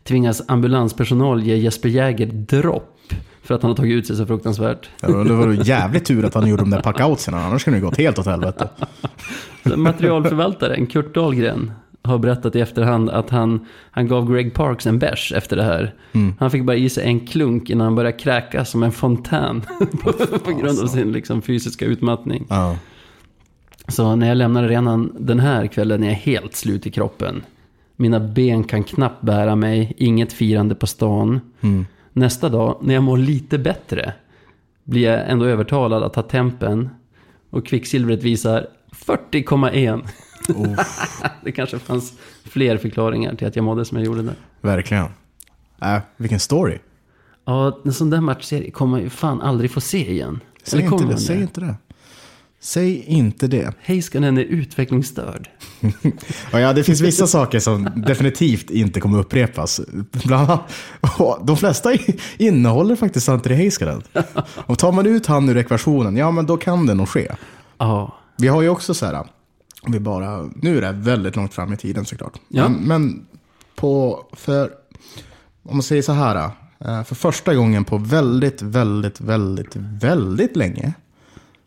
tvingas ambulanspersonal ge Jesper Jäger dropp för att han har tagit ut sig så fruktansvärt. Ja, det var jävligt tur att han gjorde de där packoutsen, annars skulle det gått helt åt helvete. <laughs> Materialförvaltaren Kurt Dahlgren har berättat i efterhand att han, han gav Greg Parks en bärs efter det här. Han fick bara i sig en klunk innan han började kräka som en fontän <laughs> på, på grund av sin liksom, fysiska utmattning. Ja. Så när jag lämnar arenan den här kvällen är jag helt slut i kroppen. Mina ben kan knappt bära mig, inget firande på stan. Nästa dag, när jag mår lite bättre, blir jag ändå övertalad att ta tempen. Och kvicksilvret visar 40,1. <laughs> det kanske fanns fler förklaringar till att jag mådde som jag gjorde där. Verkligen. Äh, vilken story. Ja, en sån där matchserie kommer man ju fan aldrig få se igen. Säg inte det, säg inte det. Säg inte det. Heiskanen är utvecklingsstörd. <laughs> Ja, det finns vissa saker som definitivt inte kommer upprepas. Bland annat, de flesta innehåller faktiskt Santeri Heiskanen. <laughs> Och tar man ut han ur ekvationen, ja men då kan det nog ske. Ja, Vi har ju också så här, om vi bara, nu är det väldigt långt fram i tiden såklart. Ja. Men, men på, för, om man säger så här, eh, för första gången på väldigt, väldigt, väldigt, väldigt länge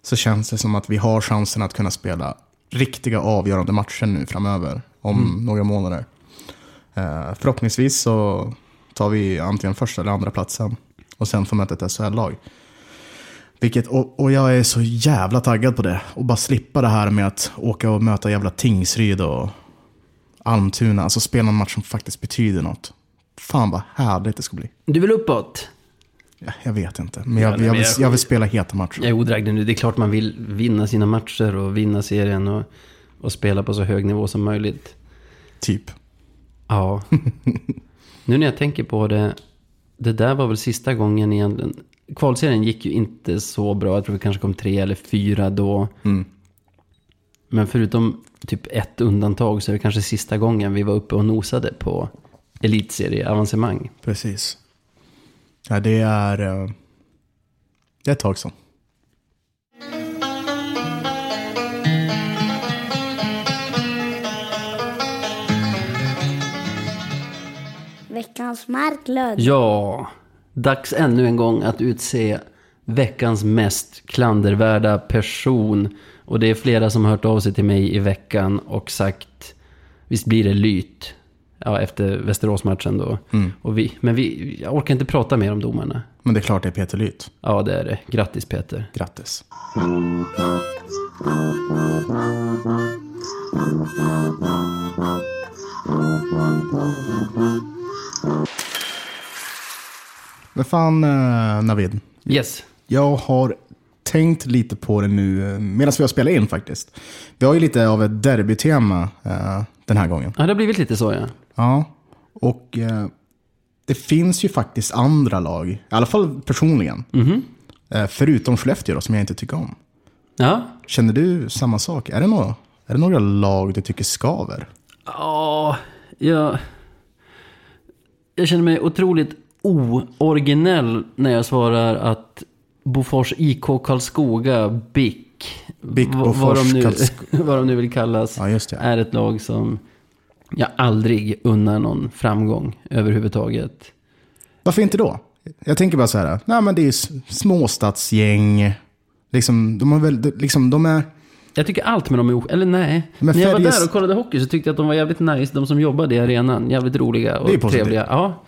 så känns det som att vi har chansen att kunna spela riktiga avgörande matcher nu framöver, om några månader. Eh, förhoppningsvis så tar vi antingen första eller andra platsen och sen får möta ett SHL-lag. Vilket, och, och jag är så jävla taggad på det. Och bara slippa det här med att åka och möta jävla Tingsryd och Almtuna. Alltså spela en match som faktiskt betyder något. Fan vad härligt det ska bli. du vill uppåt? Ja, Jag vet inte, men Ja, jag, nej, jag, men vill, jag- jag vill spela heta matcher. Jag är odraglig nu. Det är klart man vill vinna sina matcher och vinna serien och, och spela på så hög nivå som möjligt. Typ. Ja. <laughs> nu när jag tänker på det. Det där var väl sista gången egentligen. Kvalserien gick ju inte så bra. Jag tror vi kanske kom tre eller fyra då. Mm. Men förutom typ ett undantag så är det kanske sista gången vi var uppe och nosade på elitserieavancemang. Precis. Ja, det är... eh, Det är ett tag sedan. Veckans Marklund. Ja, dags ännu en gång att utse veckans mest klandervärda person. Och det är flera som har hört av sig till mig i veckan och sagt, visst blir det Lyt? Ja, efter Västeråsmatchen då. Och vi, men vi, jag orkar inte prata mer om domarna. Men det är klart det är Peter Lyth. Ja, det är det. Grattis Peter. Grattis. Men fan, eh, Navid. Yes. Jag har tänkt lite på det nu medan vi har spelat in faktiskt. Vi har ju lite av ett derbytema eh, den här gången. Ja, det har blivit lite så ja. Ja, och eh, det finns ju faktiskt andra lag, i alla fall personligen, eh, förutom Skellefteå då, som jag inte tycker om. Ja, Känner du samma sak? Är det, några, är det några lag du tycker skaver? Ja, jag... Jag känner mig otroligt ooriginell när jag svarar att Bofors IK Karlskoga, BIK, BIK Bofors vad, de nu, <laughs> vad de nu vill kallas, Ja, just det. är ett lag som jag aldrig unnar någon framgång överhuvudtaget. Varför inte då? Jag tänker bara så här, nej men det är småstadsgäng, liksom, de, har väl, liksom, de är... Jag tycker allt med dem är Eller nej. Men När jag var där och kollade hockey så tyckte jag att de var jävligt nice. De som jobbade i arenan. Jävligt roliga och trevliga. Ja,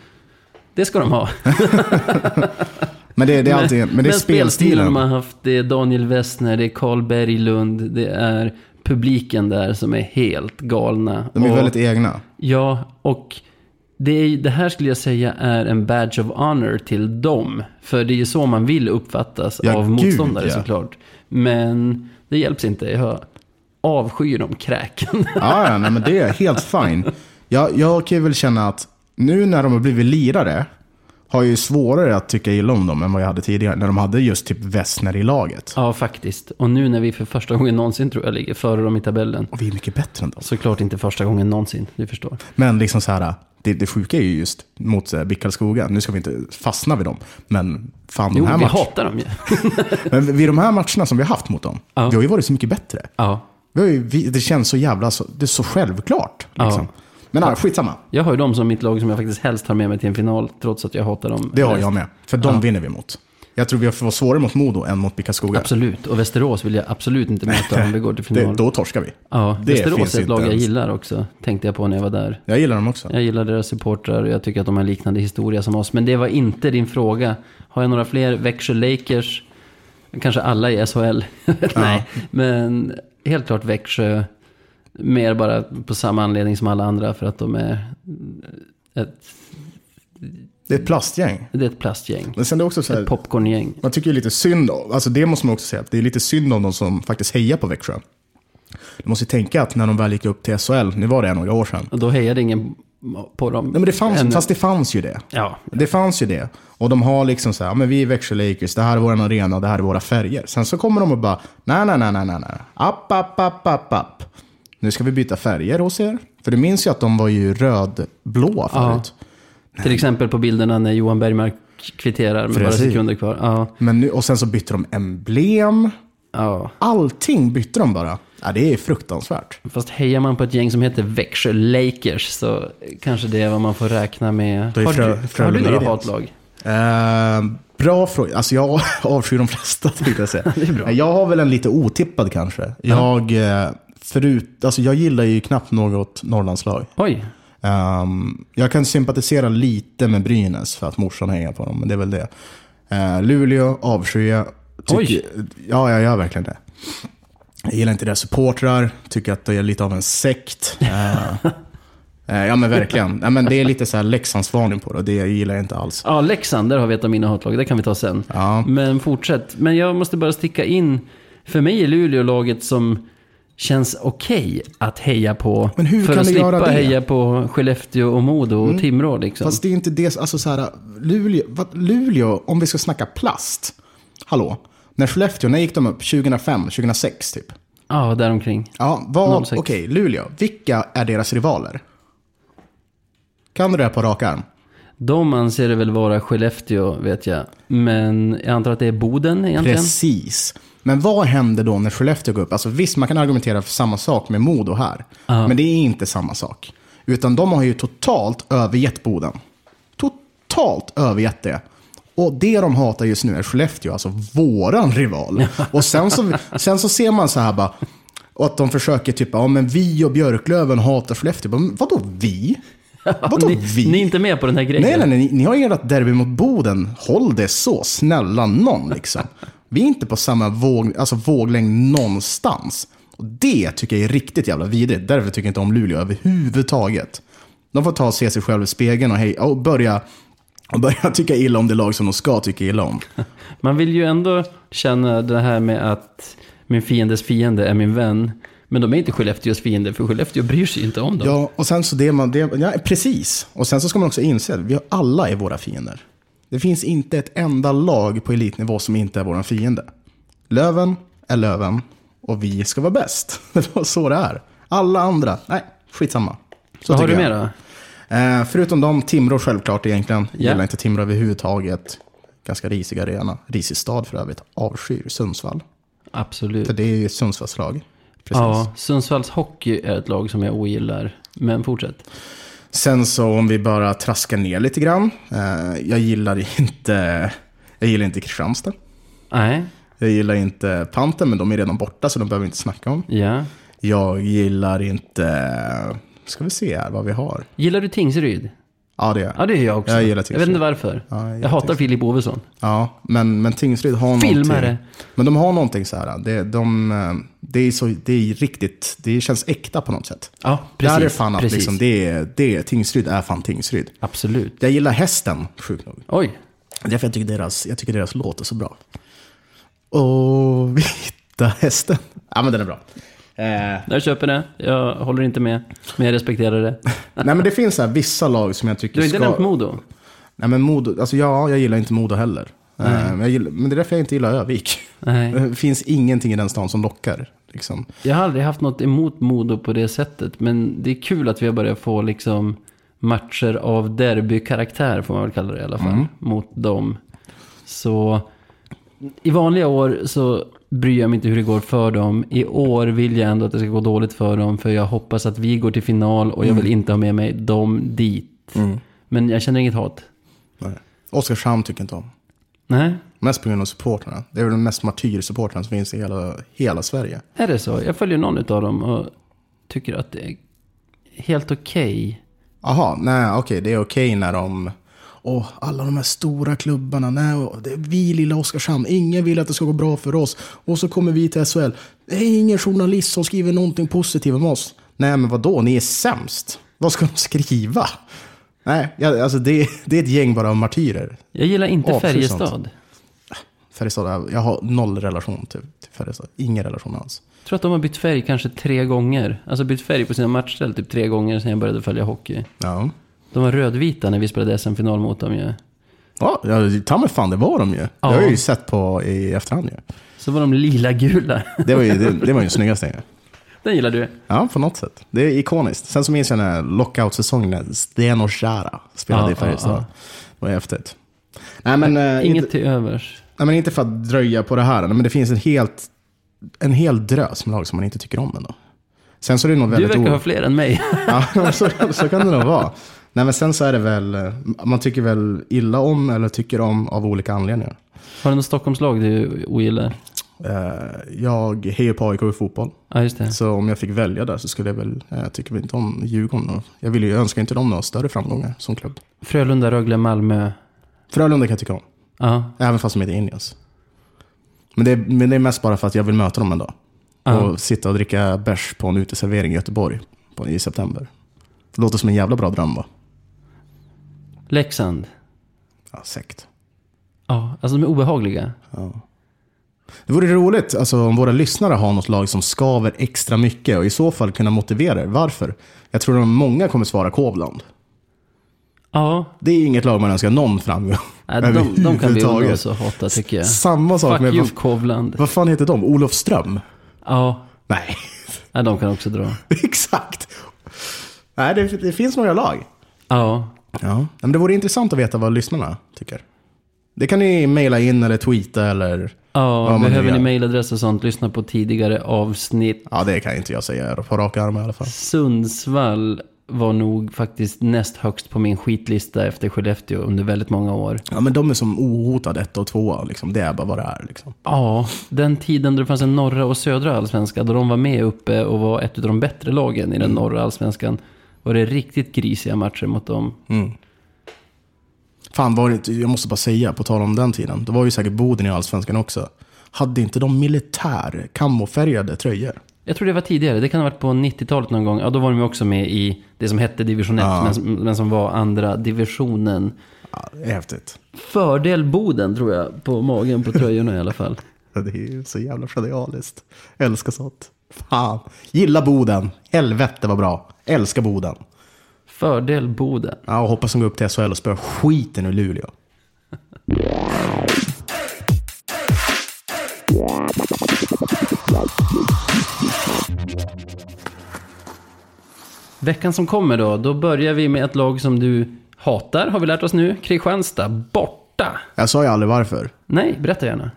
det ska de ha. <laughs> Men det, det är alltid, men det är spelstilen. de har haft, det är Daniel Westner, det är Karl Berglund, det är publiken där som är helt galna. De är Och- väldigt egna. Ja, och det, är, det här skulle jag säga är en badge of honor till dem. För det är ju så man vill uppfattas Ja, av gud, motståndare ja. såklart. Men det hjälps inte. Jag avskyr dem kräken. Ja, ja nej, men det är helt fine. <laughs> Jag, jag kan väl känna att nu när de har blivit lirare har jag ju svårare att tycka illa om dem än vad jag hade tidigare. När de hade just typ Wessner i laget. ja, faktiskt. Och nu när vi för första gången någonsin tror jag ligger före dem i tabellen. Och vi är mycket bättre än dem. Såklart inte första gången någonsin, du förstår. Men liksom så här, det, det sjuka är ju just mot BIK Karlskoga. Nu ska vi inte fastna vid dem. Men fan, de Jo, här vi matcherna. hatar dem ju. <laughs> Men vid de här matcherna som vi har haft mot dem. Ja. Vi har ju varit så mycket bättre. Ja. Vi ju, vi, det känns så jävla, så, det är så självklart. Liksom. Ja. Men ja, skitsamma. Jag har ju dem som mitt lag som jag faktiskt helst har med mig till en final, trots att jag hatar dem. Det har jag med. För de Ja. vinner vi mot. Jag tror vi får svårare mot Modo än mot BIK Karlskoga. Absolut, och Västerås vill jag absolut inte möta om vi går till <laughs> Det, final. då torskar vi. ja, det Västerås är ett lag jag ens. gillar också, tänkte jag på när jag var där. Jag gillar dem också. Jag gillar deras supportrar och jag tycker att de har en liknande historia som oss. Men det var inte din fråga. Har jag några fler Växjö Lakers? Kanske alla i SHL? <laughs> Nej, men helt klart Växjö. Mer bara på samma anledning som alla andra för att de är ett, Det är ett plastgäng. det är ett plastgäng. Men sen är det också så här, Ett popcorngäng. man tycker ju lite synd om, alltså det måste man också säga, att det är lite synd om de som faktiskt hejar på Växjö. du måste ju tänka att när de väl gick upp till SHL, nu var det några år sedan. Och då hejade ingen på dem. Nej, men det fanns, ännu. fast det fanns ju det. Ja, Det fanns ju det. Och de har liksom så här, men vi är Växjö Lakers, det här är vår arena, det här är våra färger. Sen så kommer de och bara, nej, nej, nej, nej, nej. App, app, app, app, app. Nu ska vi byta färger hos er. För du minns ju att de var ju rödblåa förut. till exempel på bilderna när Johan Bergmark kvitterar med bara sekunder kvar. Ja, Men nu, och sen så bytte de emblem. ja. Allting bytte de bara. Ja, det är fruktansvärt. Fast hejar man på ett gäng som heter Växjö Lakers så kanske det är vad man får räkna med. Har du, har du några hatlag? Eh, bra fråga. Alltså jag <laughs> avskyr de flesta tänkte jag säga. <laughs> Det är bra. Jag har väl en lite otippad kanske. Jag, eh, förut, alltså jag gillar ju knappt något Norrlandslag. Oj, Ehm, jag kan sympatisera lite med Brynäs för att morsan hejar på dem, men det är väl det. Uh, Luleå avskyr jag. Oj. Ja, jag gör verkligen det. Jag gillar inte deras supportrar, tycker att det är lite av en sekt. <laughs> Eh, ja men verkligen. Ja, men det är lite så här Leksandsvarning på det och det gillar jag inte alls. ja Leksand, där har vi ett av mina hatlag. Det kan vi ta sen. Ja. Men fortsätt. Men jag måste bara sticka in. För mig är Luleå laget som känns okej att heja på. Men hur för kan att slippa göra det? Mm. heja på Skellefteå och Modo och Timrå liksom. Fast det är inte det, alltså så här, Luleå, Luleå, om vi ska snacka plast. Hallå? När Skellefteå, när gick de upp? 2005, 2006 typ? Ja, däromkring. Ja, vad, 06. okej, Luleå. Vilka är deras rivaler? Kan du det på rak arm? De anser det väl vara Skellefteå, vet jag. Men jag antar att det är Boden egentligen. Precis. Men vad hände då när Skellefteå går upp? Alltså visst, man kan argumentera för samma sak med Modo här. Men det är inte samma sak. Utan de har ju totalt övergett Boden. Totalt övergett det. Och det de hatar just nu är Skellefteå, alltså våran rival. <laughs> Och sen så, sen så ser man så här bara, och att de försöker typ, ja men vi och Björklöven hatar Skellefteå. Men vadå vi? <laughs> Vadå ni, vi? ni är inte med på den här grejen. Nej, nej, nej. Ni, ni har ert derby mot Boden. Håll det så. Snälla någon liksom. Vi är inte på samma våg, alltså våglängd någonstans. Och det tycker jag är riktigt jävla vidrigt. Därför tycker jag inte om Luleå överhuvudtaget. De får ta och se sig själva i spegeln och, hej, och, börja, och börja <laughs> tycka illa om det lag som de ska tycka illa om. <laughs> Man vill ju ändå känna det här med att min fiendes fiende är min vän. Men de är inte Skellefteås fiende, för Skellefteå bryr sig inte om dem. Ja, och sen så det man, det, ja, precis. Och sen så ska man också inse att vi alla är våra fiender. Det finns inte ett enda lag på elitnivå som inte är våra fiende. Löven är Löven och vi ska vara bäst. <laughs> Det var så det är. Alla andra, nej, skitsamma. Så Vad har du mer då? Eh, förutom de, Timrå självklart egentligen. Ja. Gillar inte Timrå överhuvudtaget. Ganska risig arena. Risig stad för övrigt. Avskyr Sundsvall. Absolut. För det är ju ett Sundsvallslag. Precis. Ja, Sundsvalls Hockey är ett lag som jag ogillar. Men fortsätt. Sen så om vi bara traskar ner lite grann. Eh, jag gillar inte, jag gillar inte Kristianstad. Nej, Jag gillar inte Panten, men de är redan borta så de behöver vi inte snacka om. ja. Jag gillar inte, ska vi se här vad vi har. Gillar du Tingsryd? Ja det är Ja, det gör jag också. Jag gillar Jag vet Tingsryd. inte varför. Ja, jag jag hatar Tingsryd. Filip Ovesson. Ja, men, men Tingsryd har Filmare. någonting. Men de har någonting så här. Det, de, det, är så, det är riktigt, det känns äkta på något sätt. Ja, precis. Där är fan att precis. liksom, det, är- det, är- Tingsryd är fan Tingsryd. Absolut. Jag gillar hästen, sjukt nog. Oj, Därför jag tycker deras, jag tycker deras låt är så bra. Och <laughs> vita hästen. Ja, men den är bra. Eh, jag köper det. Jag håller inte med. Men jag respekterar det. <laughs> nej, men det finns så här, vissa lag som jag tycker Du har inte ska... nämnt Modo? Nej, men Modo, alltså ja, jag gillar inte Modo heller. Eh, gillar, men det är därför jag inte gillar Övik. <laughs> Det finns ingenting i den stan som lockar. Liksom. Jag har aldrig haft något emot Modo på det sättet. Men det är kul att vi har börjat få liksom matcher av derbykaraktär, får man väl kalla det i alla fall, mot dem. Så i vanliga år så bryr jag mig inte hur det går för dem. I år vill jag ändå att det ska gå dåligt för dem. För jag hoppas att vi går till final och jag vill inte ha med mig dem dit. Men jag känner inget hat. Nej. Oskarshamn tycker inte om. Nej, Mest på grund av supportrarna. Det är väl den mest martyrsupportrarna som finns i hela, hela Sverige. är det så? Jag följer någon av dem och tycker att det är helt okej. Jaha, nej okej, det är okej när de... Åh, alla de här stora klubbarna, nej, det är vi lilla Oskarshamn, ingen vill att det ska gå bra för oss. Och så kommer vi till SHL, det är ingen journalist som skriver någonting positivt om oss. Nej, men vad då? ni är sämst. Vad ska de skriva? Nej, alltså det, det är ett gäng bara av martyrer. Jag gillar inte Avskyr Färjestad. Färjestad, jag har noll relation till, till Färjestad. Ingen relation alls. Jag tror att de har bytt färg kanske tre gånger. Alltså bytt färg på sina matchställ typ tre gånger sedan jag började följa hockey. Ja. De var rödvita när vi spelade SM-final mot dem ju. Ja, ta mig fan, det var de ju. Det Ja. har jag ju sett på i efterhand ju. Så var de lila-gula. Det var ju det, det, var ju den snyggaste. ju. Den gillar du. Ja, på något sätt. Det är ikoniskt. Sen så minns jag när lockout-säsongen när Sten och Chara spelade Ja, i Färjestad. ja, ja. Det var häftigt. Nej men, eh, Inget inte, till övers. nej, men inte för att dröja på det här, nej, men det finns en, helt, en hel drös med lag som man inte tycker om ändå. Sen så är det nog Du väldigt verkar o- ha fler än mig. Ja, <laughs> så, så kan det nog vara. Nej, men sen så är det väl, eh, man tycker väl illa om eller tycker om av olika anledningar. Har du något Stockholmslag du ogillar? Eh, Jag hejar på AIK i fotboll. Ja, just det. Så om jag fick välja där så skulle jag väl, eh, jag tycker väl inte om Djurgården. Jag vill ju önska inte dem några större framgångar som klubb. Frölunda, Rögle, Malmö. Frölunda kan jag tycka om, Ja, även fast de heter Indians. Men det, är, men det är mest bara för att jag vill möta dem en dag. Ja. Och sitta och dricka bärs på en uteservering i Göteborg på, i september. Det låter som en jävla bra dröm va? Leksand. Ja, sekt. Ja, alltså de är obehagliga. Det vore roligt alltså, om våra lyssnare har något lag som skaver extra mycket och i så fall kunna motivera er. Varför? Jag tror att många kommer svara Kovland. Ja, Det är inget lag man önskar någon framgång. nej, de, de kan vi undra så hata tycker jag. Samma sak Fuck med... you Kovland. vad fan heter de? Olofström? Ja, Nej, nej, de kan också dra. <laughs> exakt. Nej, det, det finns några lag. Ja, Ja. Men det vore intressant att veta vad lyssnarna tycker. Det kan ni mejla in eller tweeta eller... ja behöver ni mejladress och sånt, lyssna på tidigare avsnitt. Ja, det kan inte jag säga på rak arm i alla fall. Sundsvall var nog faktiskt näst högst på min skitlista efter Skellefteå under väldigt många år. Ja, men de är som ohotade ett och tvåa. Liksom. Det är bara vad det är. Liksom. Ja, den tiden då det fanns en norra och södra allsvenska, då de var med uppe och var ett av de bättre lagen i den norra allsvenskan, var det riktigt grisiga matcher mot dem. Fan, var det jag måste bara säga, på tal om den tiden. Det var ju säkert Boden i Allsvenskan också. Hade inte de militär kamofärgade tröjor? Jag tror det var tidigare, det kan ha varit på 90-talet någon gång. Ja, då var de ju också med i det som hette division 1, men, som- men som var andra divisionen. Ja, det är häftigt. Fördel Boden tror jag, på magen på tröjorna i alla fall. <laughs> Ja, Det är ju så jävla genialiskt. Älskar sånt. Fan. Gilla Boden. Helvete vad bra. Älskar Boden. Fördel Boden. Ja, och hoppas de går upp till SHL och spöar skiten ur Luleå. Veckan som kommer då, då börjar vi med ett lag som du hatar, har vi lärt oss nu. Kristianstad, borta. Jag sa ju aldrig varför. Nej, berätta gärna.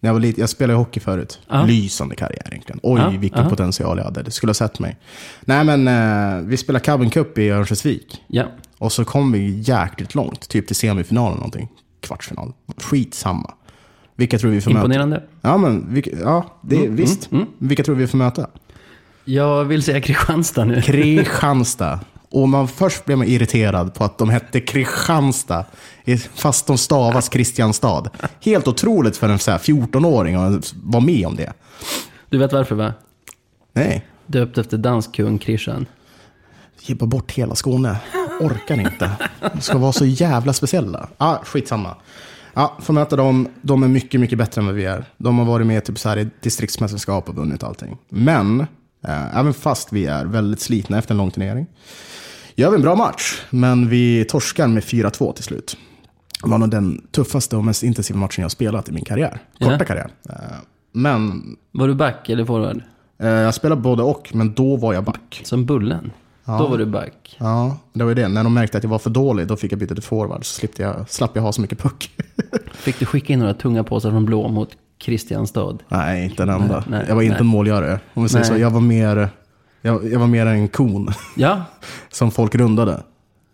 När jag, var lite, jag spelade hockey förut. Ja. Lysande karriär egentligen. Oj, Ja, vilken ja. potential jag hade. Det skulle ha sett mig. Nej, men eh, vi spelade Cabin Cup i Örnsköldsvik. Ja, Och så kom vi jäkligt långt. Typ till semifinal eller någonting. Kvartsfinal. Skitsamma. Vilka tror vi får möta? imponerande. Ja, men vilka, ja, det, visst. Vilka tror vi får möta? Jag vill säga Kristianstad nu. Kristianstad. Och man, först blev man irriterad på att de hette Kristianstad, fast de stavas Kristianstad. Helt otroligt för en så här 14-åring att vara med om det. Du vet varför va? Nej, Döpt efter dansk kung Christian. Gibba bort hela Skåne. Orkar inte. De ska vara så jävla speciella. Ah, skitsamma. Ja, får möta dem. De är mycket, mycket bättre än vad vi är. De har varit med typ så här i distriktsmästerskap och vunnit allting. Men, även fast vi är väldigt slitna efter en lång turnering, gör vi en bra match. Men vi torskar med 4-2 till slut. Det var nog den tuffaste och mest intensiva matchen jag har spelat i min karriär. Korta Ja. karriär. Eh, men Var du back eller forward? eh, jag spelade både och, men då var jag back. Som Bullen? Då var du back. Ja, det var ju det. När de märkte att jag var för dålig, då fick jag byta till forward. Så jag, slapp jag ha så mycket puck. Fick du skicka in några tunga påsar från blå mot Kristianstad? nej, inte en enda. Nej, nej, jag var inte nej. en målgörare. Om vi säger så. Jag var mer, jag, jag var mer en kon Ja, <laughs> som folk rundade.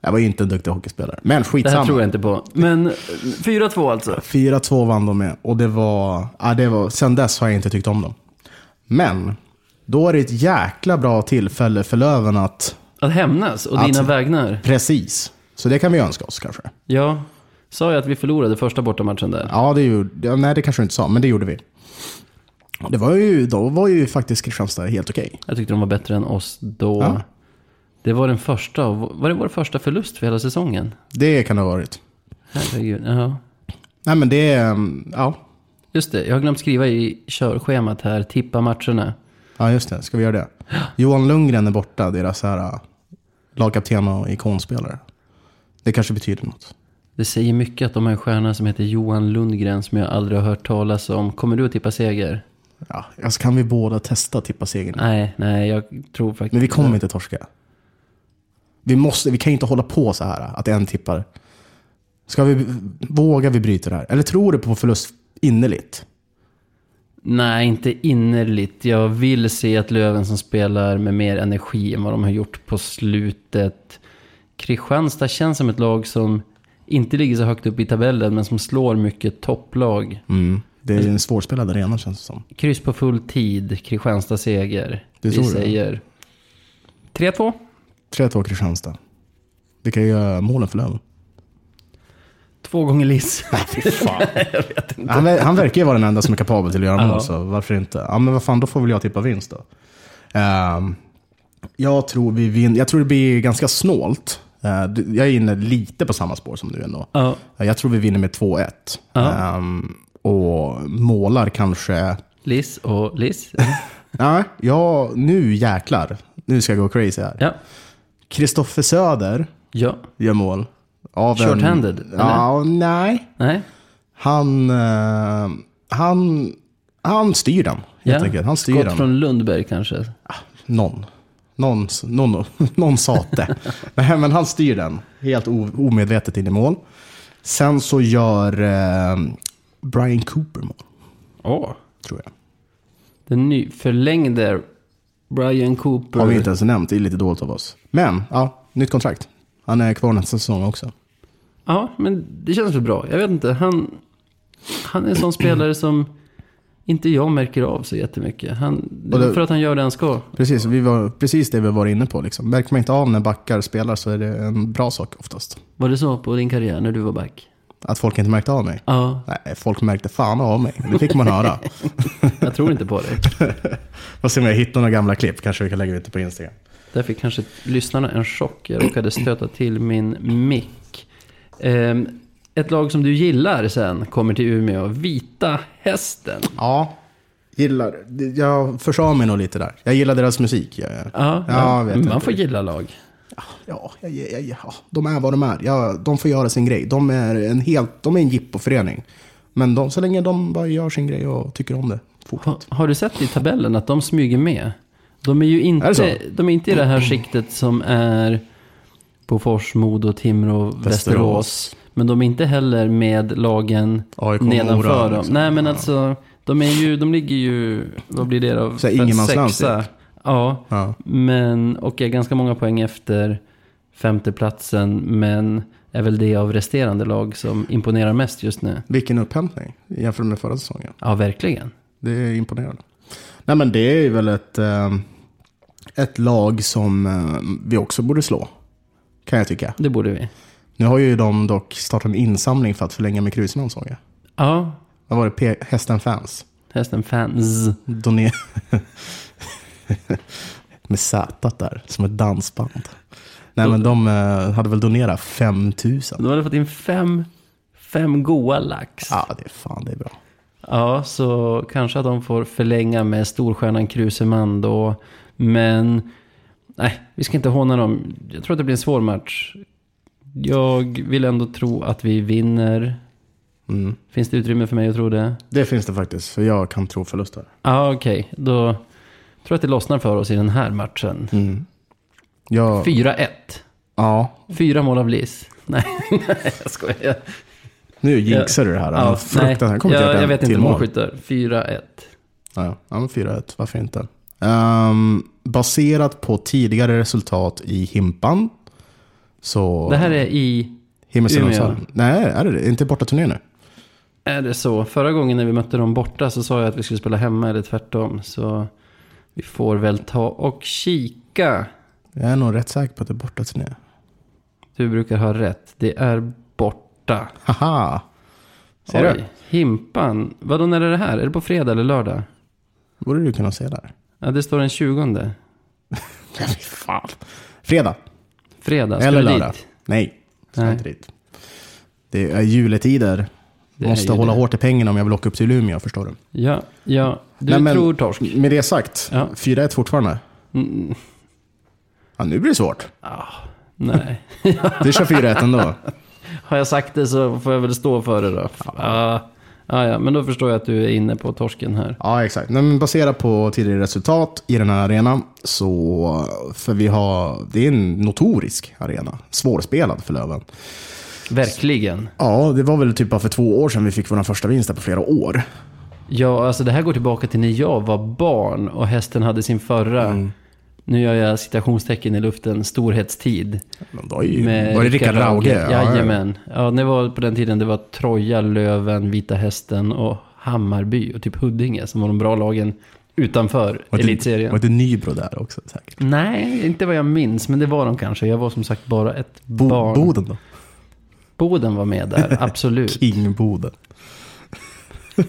Jag var inte en duktig hockeyspelare. Men det här skitsamma. tror jag inte på. Men eh, 4-2 alltså. 4-2 vann de med. Och det var, ja, det var, sen dess har jag inte tyckt om dem. Men, då är det ett jäkla bra tillfälle för Löven att, Att hämnas och Att- dina vägnar. precis. Så det kan vi önska oss kanske. Ja, sa jag att vi förlorade första bortamatchen där? Ja, det gjorde, nej det kanske du inte sa, men det gjorde vi. Det var ju, då var ju faktiskt Kristianstad helt okej. Jag tyckte de var bättre än oss då. Ja. Det var den första, var det vår första förlust för hela säsongen? Det kan det ha varit. Herregud, ja. Nej men det, mm, ja. Just det, jag har glömt skriva i körschemat här, tippa matcherna. Ja, just det. Ska vi göra det? Johan Lundgren är borta, deras här, äh, lagkapten och ikonspelare. Det kanske betyder något. Det säger mycket att de har en stjärna som heter Johan Lundgren som jag aldrig har hört talas om. Kommer du att tippa seger? Ja, alltså kan vi båda testa att tippa segern? Nej, nej, jag tror faktiskt Men vi kommer inte torska. Vi, måste, vi kan ju inte hålla på så här, att en tippar. Ska vi, vågar vi bryta det här? Eller tror du på förlust innerligt? Nej, inte innerligt. Jag vill se att Löven som spelar med mer energi än vad de har gjort på slutet. Kristianstad känns som ett lag som inte ligger så högt upp i tabellen, men som slår mycket topplag. Mm. Det är en svårspelad arena känns det som. Kryss på full tid, Kristianstad seger. Det Vi säger 3-2. 3-2 Kristianstad. Vi kan göra målen för Löven. Två gånger Liss. <laughs> Fan. <laughs> Han, han verkar ju vara den enda som är kapabel till att göra mål, så varför inte? Ja, men vad fan, då får väl jag tippa vinst då. Ehm, jag, tror vi vin- jag tror det blir ganska snålt. Eh, jag är inne lite på samma spår som du ändå. Ja, Jag tror vi vinner med 2-1. Ja. Ehm, och målar kanske... Liss och Liss. <laughs> Nej, ja, nu jäklar. Nu ska jag gå crazy här. Ja, Kristoffer Söder ja. gör mål. Short-handed, Ja, nej. Nej. Han, eh, han, han styr den, helt Ja. enkelt. Han styr Skott den. från Lundberg kanske. Någon. Någon, någon, någon sate. Nej, men han styr den, helt omedvetet in i mål. Sen så gör eh, Brian Cooper mål, Åh. tror jag. Den ny förlängde Brian Cooper. Har vi inte ens nämnt, det är lite dåligt av oss. Men, ja, nytt kontrakt. Han är kvar nästa säsong också. Ja, men det känns väl bra. Jag vet inte, han, han är en sån spelare som inte jag märker av så jättemycket. Han, det är för att han gör det han ska. Precis, vi var, precis det vi var inne på. Liksom. Märker man inte av när backar spelar så är det en bra sak oftast. Var det så på din karriär när du var back? Att folk inte märkte av mig. Ja, Nej, folk märkte fan av mig. Det fick man höra. <laughs> jag tror inte på det. <laughs> Får se om jag hittar några gamla klipp. Kanske vi kan lägga ut det på Instagram. Där fick kanske lyssnarna en chock. Jag råkade stöta till min mick. Ehm, ett lag som du gillar sen kommer till Umeå. Vita Hästen. Ja, gillar. Jag försade mig nog lite där. Jag gillar deras musik. Jag, Ja, Ja, jag vet man inte. får gilla lag. ja, jag, jag, ja, de är vad de är. Ja, de får göra sin grej. De är en, helt, de är en jippoförening. Men de, så länge de bara gör sin grej och tycker om det, Ha, har du sett i tabellen att de smyger med? De är ju Är inte, så? de är inte i det här skiktet som är på Fors, Modo, Timrå, Västerås. Västerås. Men de är inte heller med lagen AIK, nedanför Mora, dem. liksom. Nej, men alltså, de, är ju, de ligger ju, vad blir det då? Så ingenmansland, Sexa. typ. Ja, Ja. men, och är ganska många poäng efter femteplatsen. Men är väl det av resterande lag som imponerar mest just nu. Vilken upphämtning jämfört med förra säsongen. Ja, verkligen. Det är imponerande. Nej men det är väl ett, eh, ett lag som eh, vi också borde slå. Kan jag tycka. Det borde vi. Nu har ju de dock startat en insamling för att förlänga med Krusman såg jag. Ja, Vad var det? P- Hästen fans. hästen fans. Doner... <laughs> med Z där, som ett dansband. Nej men de eh, hade väl donerat 5000. De hade fått in fem, fem goa lax. Ja. Ja, det är fan det är bra. så kanske att de får förlänga med storstjärnan Kruseman då. Men nej, vi ska inte håna dem. Jag tror att det blir en svår match. Jag vill ändå tro att vi vinner. Mm. Finns det utrymme för mig att tro det? Det finns det faktiskt, för jag kan tro förluster. Ja, okej. Då tror jag att det lossnar för oss i den här matchen. Mm. Jag, 4-1. ja, Fyra mål av Liss. <laughs> Nej, nej, jag skojar. nu jinxar du det här. Ja, nej, jag, jag en vet inte mål. målskyttar. 4-1. Ja, ja men 4-1, varför inte? Ehm, baserat på tidigare resultat i Himpan. Så... Det här är i... Himmelsön och Umeå. Salen. Nej, är det det? Inte borta turné nu? Är det så? Förra gången när vi mötte dem borta så sa jag att vi skulle spela hemma eller tvärtom. Så vi får väl ta och kika. Jag är nog rätt säker på att det är borta turné. Du brukar ha rätt. Det är borta. Haha! Ser du? Oj, Himpan. Vadå, när är det här? Är det på fredag eller lördag? borde du kunna se där. Ja, det står den 20. Ja, <laughs> fy fan. Fredag. Fredag. Ska Eller du lördag. dit? Nej, ska Nej. inte dit. Det är juletider. Det Måste hålla det. hårt i pengarna om jag vill åka upp till Umeå, förstår du. Ja, ja. Du Nej, men- tror torsk. Med det sagt, Ja. 4-1 fortfarande. Mm, Ja, nu blir det svårt. nej. Vi kör 4-1 ändå. <laughs> Har jag sagt det så får jag väl stå för det då. Ja, ja, ja men då förstår jag att du är inne på torsken här. Ja, exakt. Men baserat på tidigare resultat i den här arenan, så... För vi har... Det är en notorisk arena. Svårspelad för Löven. Verkligen. Ja, det var väl typ bara för två år sedan vi fick vår första vinst där på flera år. Ja, alltså det här går tillbaka till när jag var barn och hästen hade sin förra, Mm. Nu gör jag citationstecken i luften, storhetstid. Är ju, var det Rickard Rauge? Ja. Jajamän. Ja, det var på den tiden det var Troja, Löven, Vita Hästen och Hammarby och typ Huddinge som var de bra lagen utanför Var det- elitserien. Var det Nybro där också säkert? Nej, inte vad jag minns, men det var de kanske. Jag var som sagt bara ett Bo- barn. Boden då? Boden var med där, <laughs> absolut. King Boden. <laughs>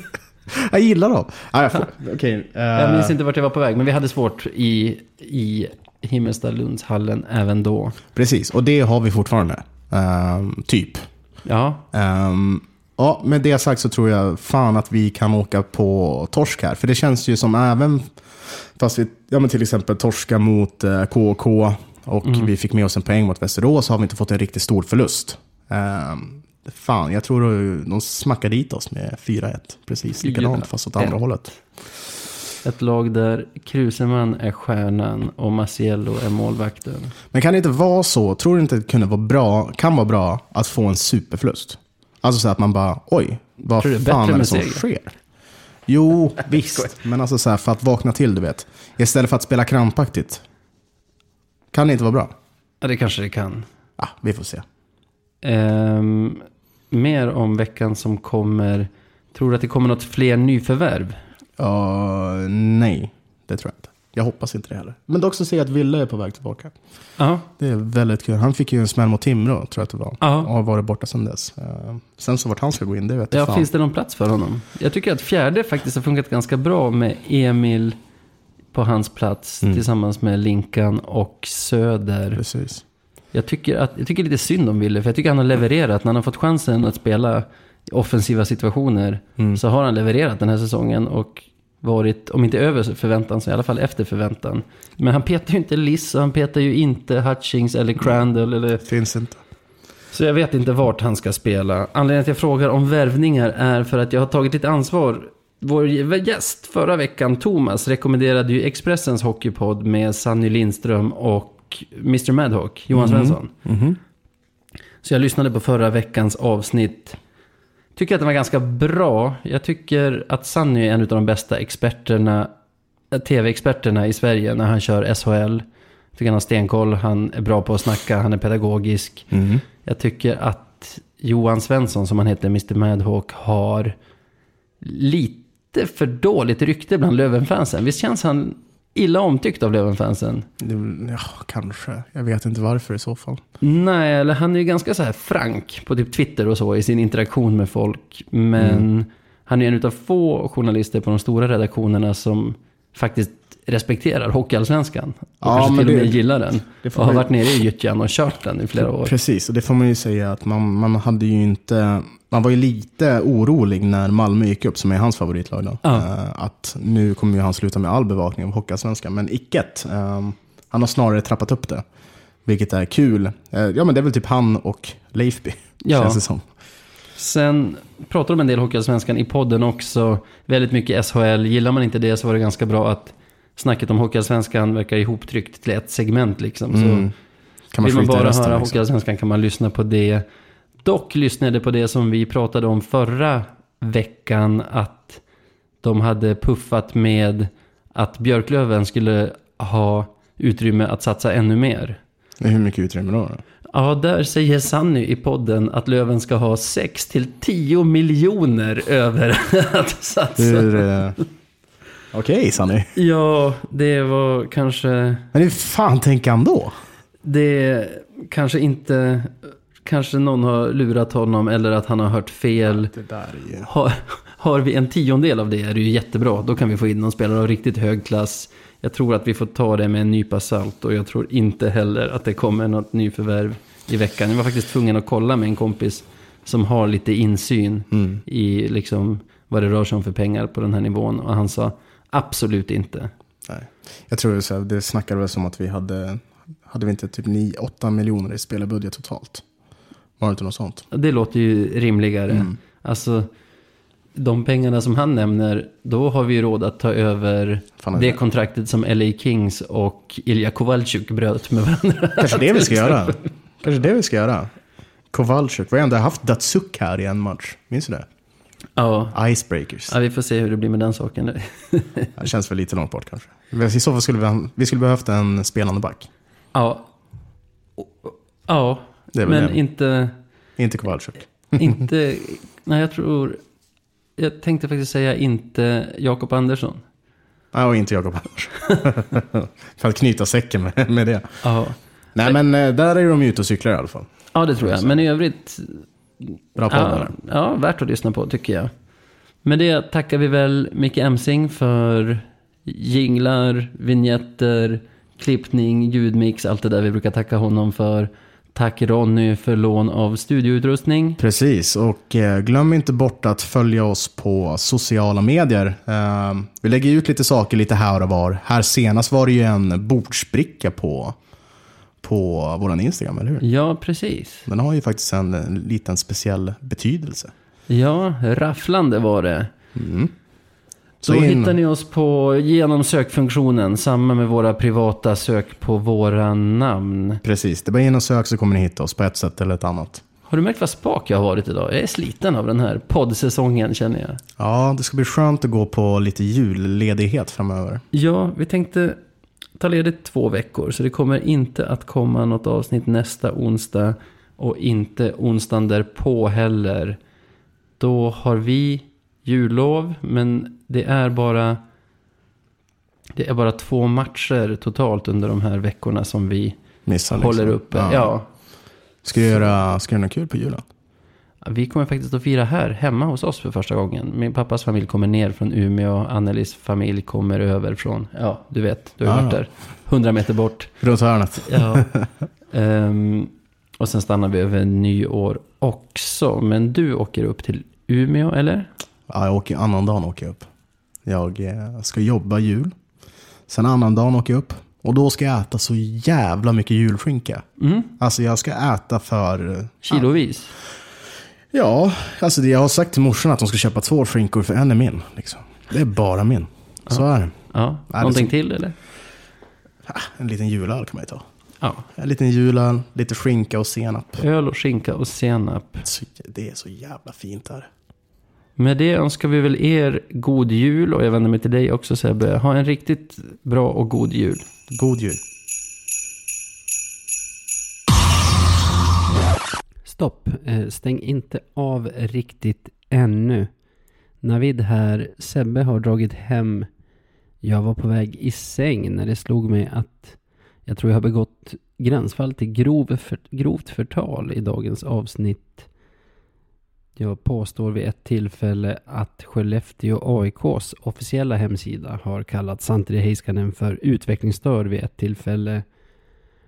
<laughs> jag gillar dem. Ah, jag får, <laughs> okej, eh, Jag minns inte vart jag var på väg, men vi hade svårt i, i Himmelstalundshallen även då. Precis, och det har vi fortfarande. Ehm, typ. Ja, Ehm, ja, med det sagt så tror jag fan att vi kan åka på torsk här. För det känns ju som även, fast vi ja, men till exempel torska mot eh, KK och Mm. vi fick med oss en poäng mot Västerås så har vi inte fått en riktigt stor förlust. Ehm, fan, jag tror de smackade dit oss med 4-1. Precis likadant, fast åt andra hållet. ett lag där Kruseman är stjärnan och Maciello är målvakten. Men kan det inte vara så, tror du inte det kunde vara bra, kan vara bra att få en superförlust? Alltså så att man bara, oj, vad Tror du det är fan det som seger? sker? Jo, <laughs> visst. Men alltså så här, för att vakna till, du vet. Istället för att spela krampaktigt. Kan det inte vara bra? Ja, det kanske det kan. Ja, vi får se. Ehm, mer om veckan som kommer. Tror du att det kommer något fler nyförvärv? Ja, nej, det tror jag inte. Jag hoppas inte det heller. Men dock så ser jag att Ville är på väg tillbaka. Ja, Det är väldigt kul. Han fick ju en smäll mot Timrå, tror jag att det var. Ja. Och har varit borta sedan dess. Eh, Sen så vart han ska gå in, det vet jag ja fan. finns det någon plats för honom? Jag tycker att fjärde faktiskt har funkat ganska bra med Emil på hans plats Mm. tillsammans med Linkan och Söder. Precis. Jag tycker, att, jag tycker lite synd om Wille, för jag tycker han har levererat. När han har fått chansen att spela i offensiva situationer Mm. så har han levererat den här säsongen och varit, om inte över förväntan, så i alla fall efter förväntan. Men han petar ju inte Liss och han petar ju inte Hutchings eller Crandall. Eller, Finns inte. så jag vet inte vart han ska spela. Anledningen till att jag frågar om värvningar är för att jag har tagit lite ansvar. Vår gäst förra veckan, Thomas, rekommenderade ju Expressens hockeypodd med Sanny Lindström och Mr Madhawk, Johan Svensson. Så jag lyssnade på förra veckans avsnitt. Tycker att den var ganska bra. Jag tycker att Sanny är en av de bästa experterna, tv-experterna i Sverige när han kör SHL. Jag tycker han har stenkoll, han är bra på att snacka, han är pedagogisk. Jag tycker att Johan Svensson, som han heter, Mr Madhawk, har lite för dåligt rykte bland Lövenfansen. Visst känns han illa omtyckt av Lövenfansen? Det- Ja, kanske. Jag vet inte varför i så fall. Nej, eller han är ju ganska så här frank på typ Twitter och så i sin interaktion med folk. Men han är en av få journalister på de stora redaktionerna som faktiskt respekterar Hockeyallsvenskan. Och Ja, kanske men till och det- med gillar den. det Och har man- varit nere i Gyttjan och kört den i flera år. Precis, och det får man ju säga att man, man hade ju inte... Man var ju lite orolig när Malmö gick upp, som är hans favoritlag då. Ja. Eh, att nu kommer ju han sluta med all bevakning av Hockeyallsvenskan. Men icket. Eh, han har snarare trappat upp det. Vilket är kul. Eh, ja, men det är väl typ han och Leifby, Ja. känns det som. Sen pratar de en del Hockeyallsvenskan i podden också. Väldigt mycket SHL. Gillar man inte det så var det ganska bra att snacket om Hockeyallsvenskan verkar ihoptryckt till ett segment liksom. Så Mm. Kan Vill man skita i bara resten, höra liksom. Hockeyallsvenskan kan man lyssna på det. Dock lyssnade på det som vi pratade om förra veckan. Att de hade puffat med att Björklöven skulle ha utrymme att satsa ännu mer. Hur mycket utrymme då? Ja, där säger Sanny i podden att Löven ska ha 6 till 10 miljoner över <laughs> att satsa. Hur... Okej, Sanny. Ja, det var kanske... Men hur fan tänker han då? Det kanske inte... Kanske någon har lurat honom eller att han har hört fel. Det där är ju... Har, har vi en tiondel av det är det ju jättebra. Då kan vi få in någon spelare av riktigt hög klass. Jag tror att vi får ta det med en nypa salt och jag tror inte heller att det kommer något nyförvärv i veckan. Jag var faktiskt tvungen att kolla med en kompis som har lite insyn Mm. i liksom vad det rör sig om för pengar på den här nivån. Och han sa absolut inte. Nej. Jag tror så här, det snackade väl som att vi hade, hade vi inte typ 8 miljoner i spelarbudget totalt? Var det inte något sånt? Det låter ju rimligare. Mm. Alltså, de pengarna som han nämner, då har vi råd att ta över Fan, det kontraktet som LA Kings och Ilja Kovalchuk bröt med varandra. Kanske det vi ska <laughs> göra. Kanske det vi ska göra. Kowalczyk, vi har ändå haft Datsuk här i en match. Minns du det? Ja. Icebreakers. ja, vi får se hur det blir med den saken. <laughs> Det känns väl lite långt bort kanske. I så fall skulle vi, vi skulle behövt en spelande back. Ja. Ja, men det. inte... Inte Kowalczyk. <laughs> Inte, nej jag tror, jag tänkte faktiskt säga inte Jakob Andersson. Ja, och inte Jakob Andersson. <laughs> För att knyta säcken med, med det. Ja. Nej, men eh, där är de ju ute och cyklar i alla fall. ja, det tror jag. Men i övrigt, Bra ja, poddare. ja, värt att lyssna på tycker jag. Med det tackar vi väl Micke Emsing för jinglar, vignetter, klippning, ljudmix, allt det där vi brukar tacka honom för. Tack Ronny för lån av studioutrustning. Precis, och eh, glöm inte bort att följa oss på sociala medier. Eh, vi lägger ut lite saker lite här och var. Här senast var det ju en bordsbricka på, på vår Instagram, eller hur? Ja, precis. Den har ju faktiskt en, eh, liten speciell betydelse. Ja, rafflande var det. Så Då in- hittar ni oss på genom sökfunktionen, samma med våra privata sök på våra namn. Precis, det är bara in och sök så kommer ni hitta oss på ett sätt eller ett annat. Har du märkt vad spak jag har varit idag? Jag är sliten av den här poddsäsongen känner jag. Ja, det ska bli skönt att gå på lite julledighet framöver. Ja, vi tänkte ta ledigt två veckor, så det kommer inte att komma något avsnitt nästa onsdag och inte onsdagen därpå heller. Då har vi jullov, men det är bara det är bara två matcher totalt under de här veckorna som vi Missar håller liksom. uppe. Ja. Ska du göra, ska du göra något kul på julen? Vi kommer faktiskt att fira här, hemma hos oss för första gången. Min pappas familj kommer ner från Umeå, Annelies familj kommer över från, ja, du vet, du har ju Ah. varit där, 100 meter bort. Runt hörnet. Ja. <laughs> Ehm, och sen stannar vi över nyår också. Men du åker upp till Umeå, eller? Ja, jag åker annan dagen åker jag upp. Jag eh, ska jobba jul. Sen annan dagen åker jag upp. Och då ska jag äta så jävla mycket julskinka. Mm. Alltså jag ska äta för... eh, Kilovis. Ja, alltså det, jag har sagt till morsan att de ska köpa två skinkor för en är min. Liksom. Det är bara min. Så är det. Ja. det är Någonting så- till, eller? Ah, En liten julöl kan man ju ta. Ja. En liten julöl, lite skinka och senap. Öl och skinka och senap. Det är så jävla fint här. Med det önskar vi väl er god jul och jag vänder mig till dig också Sebbe. Ha en riktigt bra och god jul. God jul. Stopp, eh, stäng inte av riktigt ännu. Navid här, Sebbe har dragit hem. Jag var på väg i säng när det slog mig att jag tror jag har begått gränsfall till grov för, grovt förtal i dagens avsnitt. Jag påstår vid ett tillfälle att Skellefteå AIKs officiella hemsida har kallat Santeri Heiskanen för utvecklingsstörd vid ett tillfälle.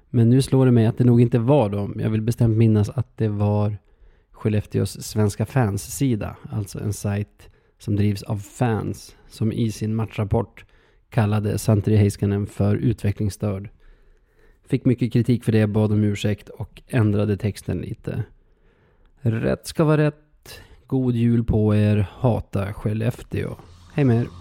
Men nu slår det mig att det nog inte var dem. Jag vill bestämt minnas att det var Skellefteås svenska fans-sida. Alltså en sajt som drivs av fans. Som i sin matchrapport kallade Santeri Heiskanen för utvecklingsstörd. Fick mycket kritik för det, bad om ursäkt och ändrade texten lite. Rätt ska vara rätt. God jul på er. Hata Skellefteå. Hej med er.